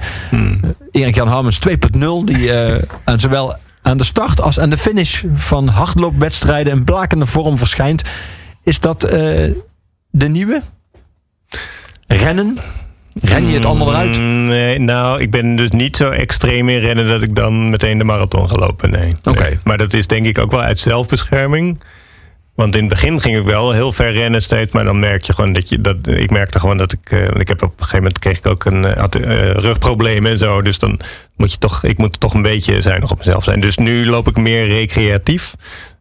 Erik-Jan Harmens 2.0. Die eh, aan zowel aan de start als aan de finish van hardloopwedstrijden in blakende vorm verschijnt. Is dat eh, de nieuwe? Rennen? Ren je het allemaal eruit?
Mm, Nee, nou, ik ben dus niet zo extreem in rennen dat ik dan meteen de marathon ga lopen. Nee.
Oké.
Nee. Maar dat is denk ik ook wel uit zelfbescherming. Want in het begin ging ik wel heel ver rennen steeds, maar dan merk je gewoon dat je dat. Ik merkte gewoon dat ik. want ik heb op een gegeven moment kreeg ik ook een eh, had, eh, rugproblemen en zo. Dus dan moet je toch. Ik moet toch een beetje zuinig op mezelf zijn. Dus nu loop ik meer recreatief.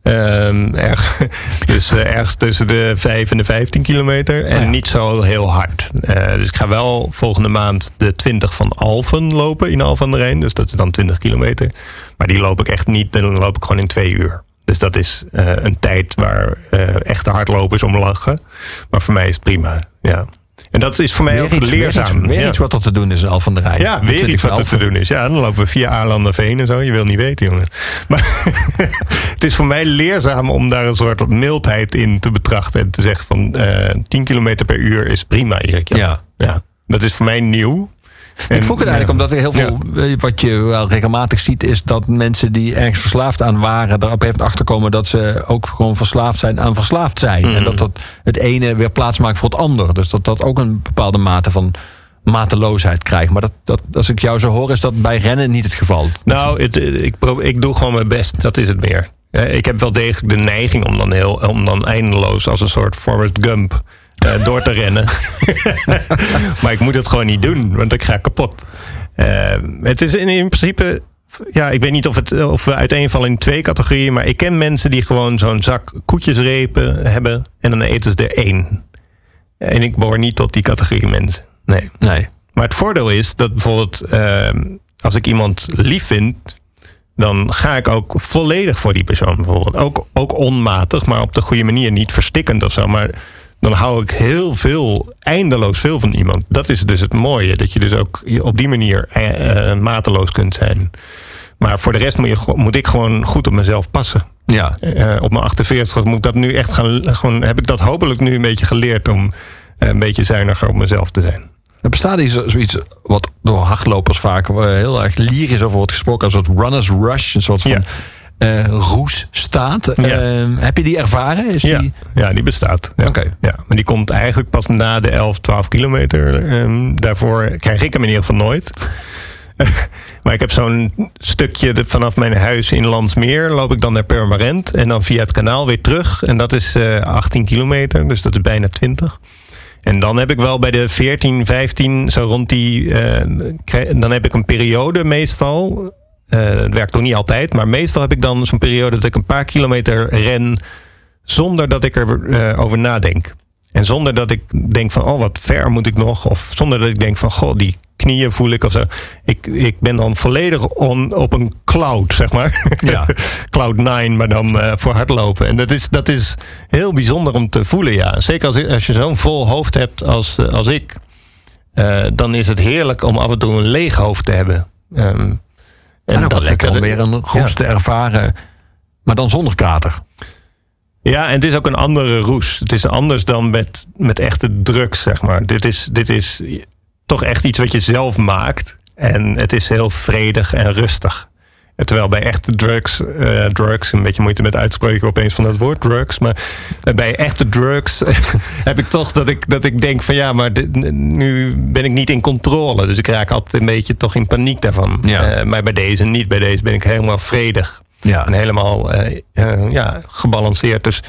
Ehm, erg, dus eh, ergens tussen de 5 en de 15 kilometer. En
ja.
niet zo heel hard. Eh, dus ik ga wel volgende maand de 20 van Alphen lopen in Alphen aan de Rijn. Dus dat is dan 20 kilometer. Maar die loop ik echt niet. Dan loop ik gewoon in twee uur. Dus dat is eh, een tijd waar echte hardlopers om lachen. Maar voor mij is het prima. Ja. En dat is voor mij ook
iets,
leerzaam.
Weer, iets, weer
ja.
iets wat er te doen is in Al van der Rijn.
Ja,
De
weer
20
iets wat er te doen is. Ja, dan lopen we via Aarlanderveen en zo. Je wil niet weten, jongen. Maar het is voor mij leerzaam om daar een soort mildheid in te betrachten. En te zeggen van eh 10 kilometer per uur is prima, Erik.
Ja.
ja. Dat is voor mij nieuw.
Ik vroeg het eigenlijk omdat er heel veel, eh, wat je wel regelmatig ziet, is dat mensen die ergens verslaafd aan waren, erop heeft achterkomen dat ze ook gewoon verslaafd zijn aan verslaafd zijn.
Mhm.
En dat dat het ene weer plaats maakt voor het ander. Dus dat dat ook een bepaalde mate van mateloosheid krijgt. Maar dat, dat, als ik jou zo hoor, is dat bij rennen niet het geval.
Nou, het, ik, ik doe gewoon mijn best. Dat is het meer. Eh, ik heb wel degelijk de neiging om dan, heel, om dan eindeloos als een soort Forrest Gump eh, door te rennen. maar ik moet het gewoon niet doen, want ik ga kapot. Eh, het is in, in principe. Ja, ik weet niet of, het, of we uiteenvallen in twee categorieën. Maar ik ken mensen die gewoon zo'n zak koetjesrepen hebben. En dan eten ze er één. En ik behoor niet tot die categorie mensen. Nee.
Nee.
Maar het voordeel is dat bijvoorbeeld eh, als ik iemand lief vind, dan ga ik ook volledig voor die persoon bijvoorbeeld. Ook, ook onmatig, maar op de goede manier, niet verstikkend of zo. Maar dan hou ik heel veel, eindeloos veel van iemand. Dat is dus het mooie, dat je dus ook op die manier eh, eh, mateloos kunt zijn. Maar voor de rest moet, je, moet ik gewoon goed op mezelf passen.
Ja.
Eh, op mijn 48 moet ik dat nu echt gaan. Gewoon, heb ik dat hopelijk nu een beetje geleerd om een beetje zuiniger op mezelf te zijn.
Er bestaat iets, zoiets wat door hardlopers vaak heel erg lyrisch over wordt gesproken. Een soort runners rush, een soort van
Ja.
Eh, roes staat.
Ja.
Eh, heb je die ervaren? Is
Ja,
die...
ja, die bestaat. Ja.
Oké.
Ja, maar die komt eigenlijk pas na de 11, 12 kilometer. Ehm, daarvoor krijg ik hem in ieder geval nooit. maar ik heb zo'n stukje de- vanaf mijn huis in Landsmeer. Loop ik dan naar Purmerend. En dan via het kanaal weer terug. En dat is eh 18 kilometer. Dus dat is bijna 20. En dan heb ik wel bij de 14, 15, zo rond die. eh, dan heb ik een periode meestal. Eh, het werkt toch niet altijd. Maar meestal heb ik dan zo'n periode dat ik een paar kilometer ren zonder dat ik erover over nadenk. En zonder dat ik denk van, oh wat ver moet ik nog. Of zonder dat ik denk van, goh, die knieën voel ik of zo. Ik, ik ben dan volledig on, op een cloud, zeg maar.
Ja.
cloud 9, maar dan eh, voor hardlopen. En dat is, dat is heel bijzonder om te voelen, ja. Zeker als, als je zo'n vol hoofd hebt als, eh, als ik. eh, dan is het heerlijk om af en toe een leeg hoofd te hebben. Ehm,
En lekker om
dat-
weer een roes te ervaren. Maar dan zonder kater.
Ja, en het is ook een andere roes. Het is anders dan met, met echte drugs, zeg maar. Dit is, dit is toch echt iets wat je zelf maakt. En het is heel vredig en rustig. Terwijl bij echte drugs, eh, drugs, een beetje moeite met uitspreken opeens van dat woord drugs. Maar eh, bij echte drugs heb ik toch dat ik, dat ik denk van ja, maar nu ben ik niet in controle. Dus ik raak altijd een beetje toch in paniek daarvan.
Ja.
Eh, maar bij deze niet. Bij deze ben ik helemaal vredig.
Ja.
En helemaal ja, gebalanceerd. Dus,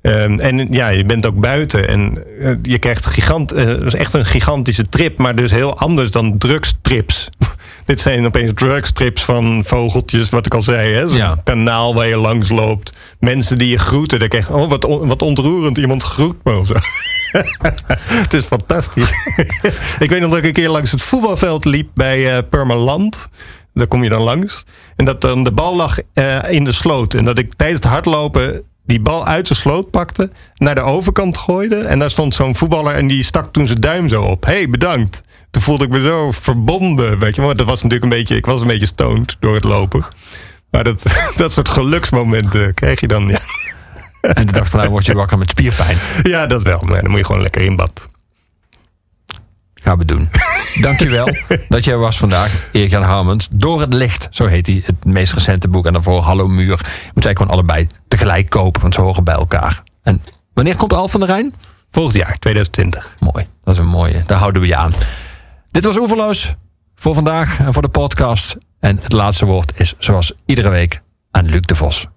ehm, en ja, je bent ook buiten. En je krijgt gigant, is echt een gigantische trip. Maar dus heel anders dan drugstrips. Dit zijn opeens drugstrips van vogeltjes, wat ik al zei. Hè? Zo'n
Ja.
kanaal waar je langs loopt. Mensen die je groeten. Dan krijg je, oh, wat, on- wat ontroerend. Iemand groet me of zo. het is fantastisch. ik weet nog dat ik een keer langs het voetbalveld liep bij eh Purmerland. Daar kom je dan langs. En dat dan de bal lag eh, in de sloot. En dat ik tijdens het hardlopen die bal uit de sloot pakte, naar de overkant gooide. En daar stond zo'n voetballer en die stak toen zijn duim zo op. hey, bedankt. Toen voelde ik me zo verbonden. Weet je, want dat was natuurlijk een beetje, ik was een beetje stoned door het lopen. Maar dat, dat soort geluksmomenten krijg je dan. Ja,
En de dag daarna word je wakker met spierpijn.
ja dat wel. Maar dan moet je gewoon lekker in bad.
Gaan we doen. Dankjewel dat jij was vandaag, Erik-Jan Harmens. Door het licht, zo heet hij. Het meest recente boek. En daarvoor Hallo Muur. Je moet eigenlijk gewoon allebei tegelijk kopen, want ze horen bij elkaar. En wanneer komt Al van der Rijn?
Volgend jaar, 2020.
Mooi, dat is een mooie. Daar houden we je aan. Dit was Oeverloos voor vandaag en voor de podcast. En het laatste woord is zoals iedere week aan Luc de Vos.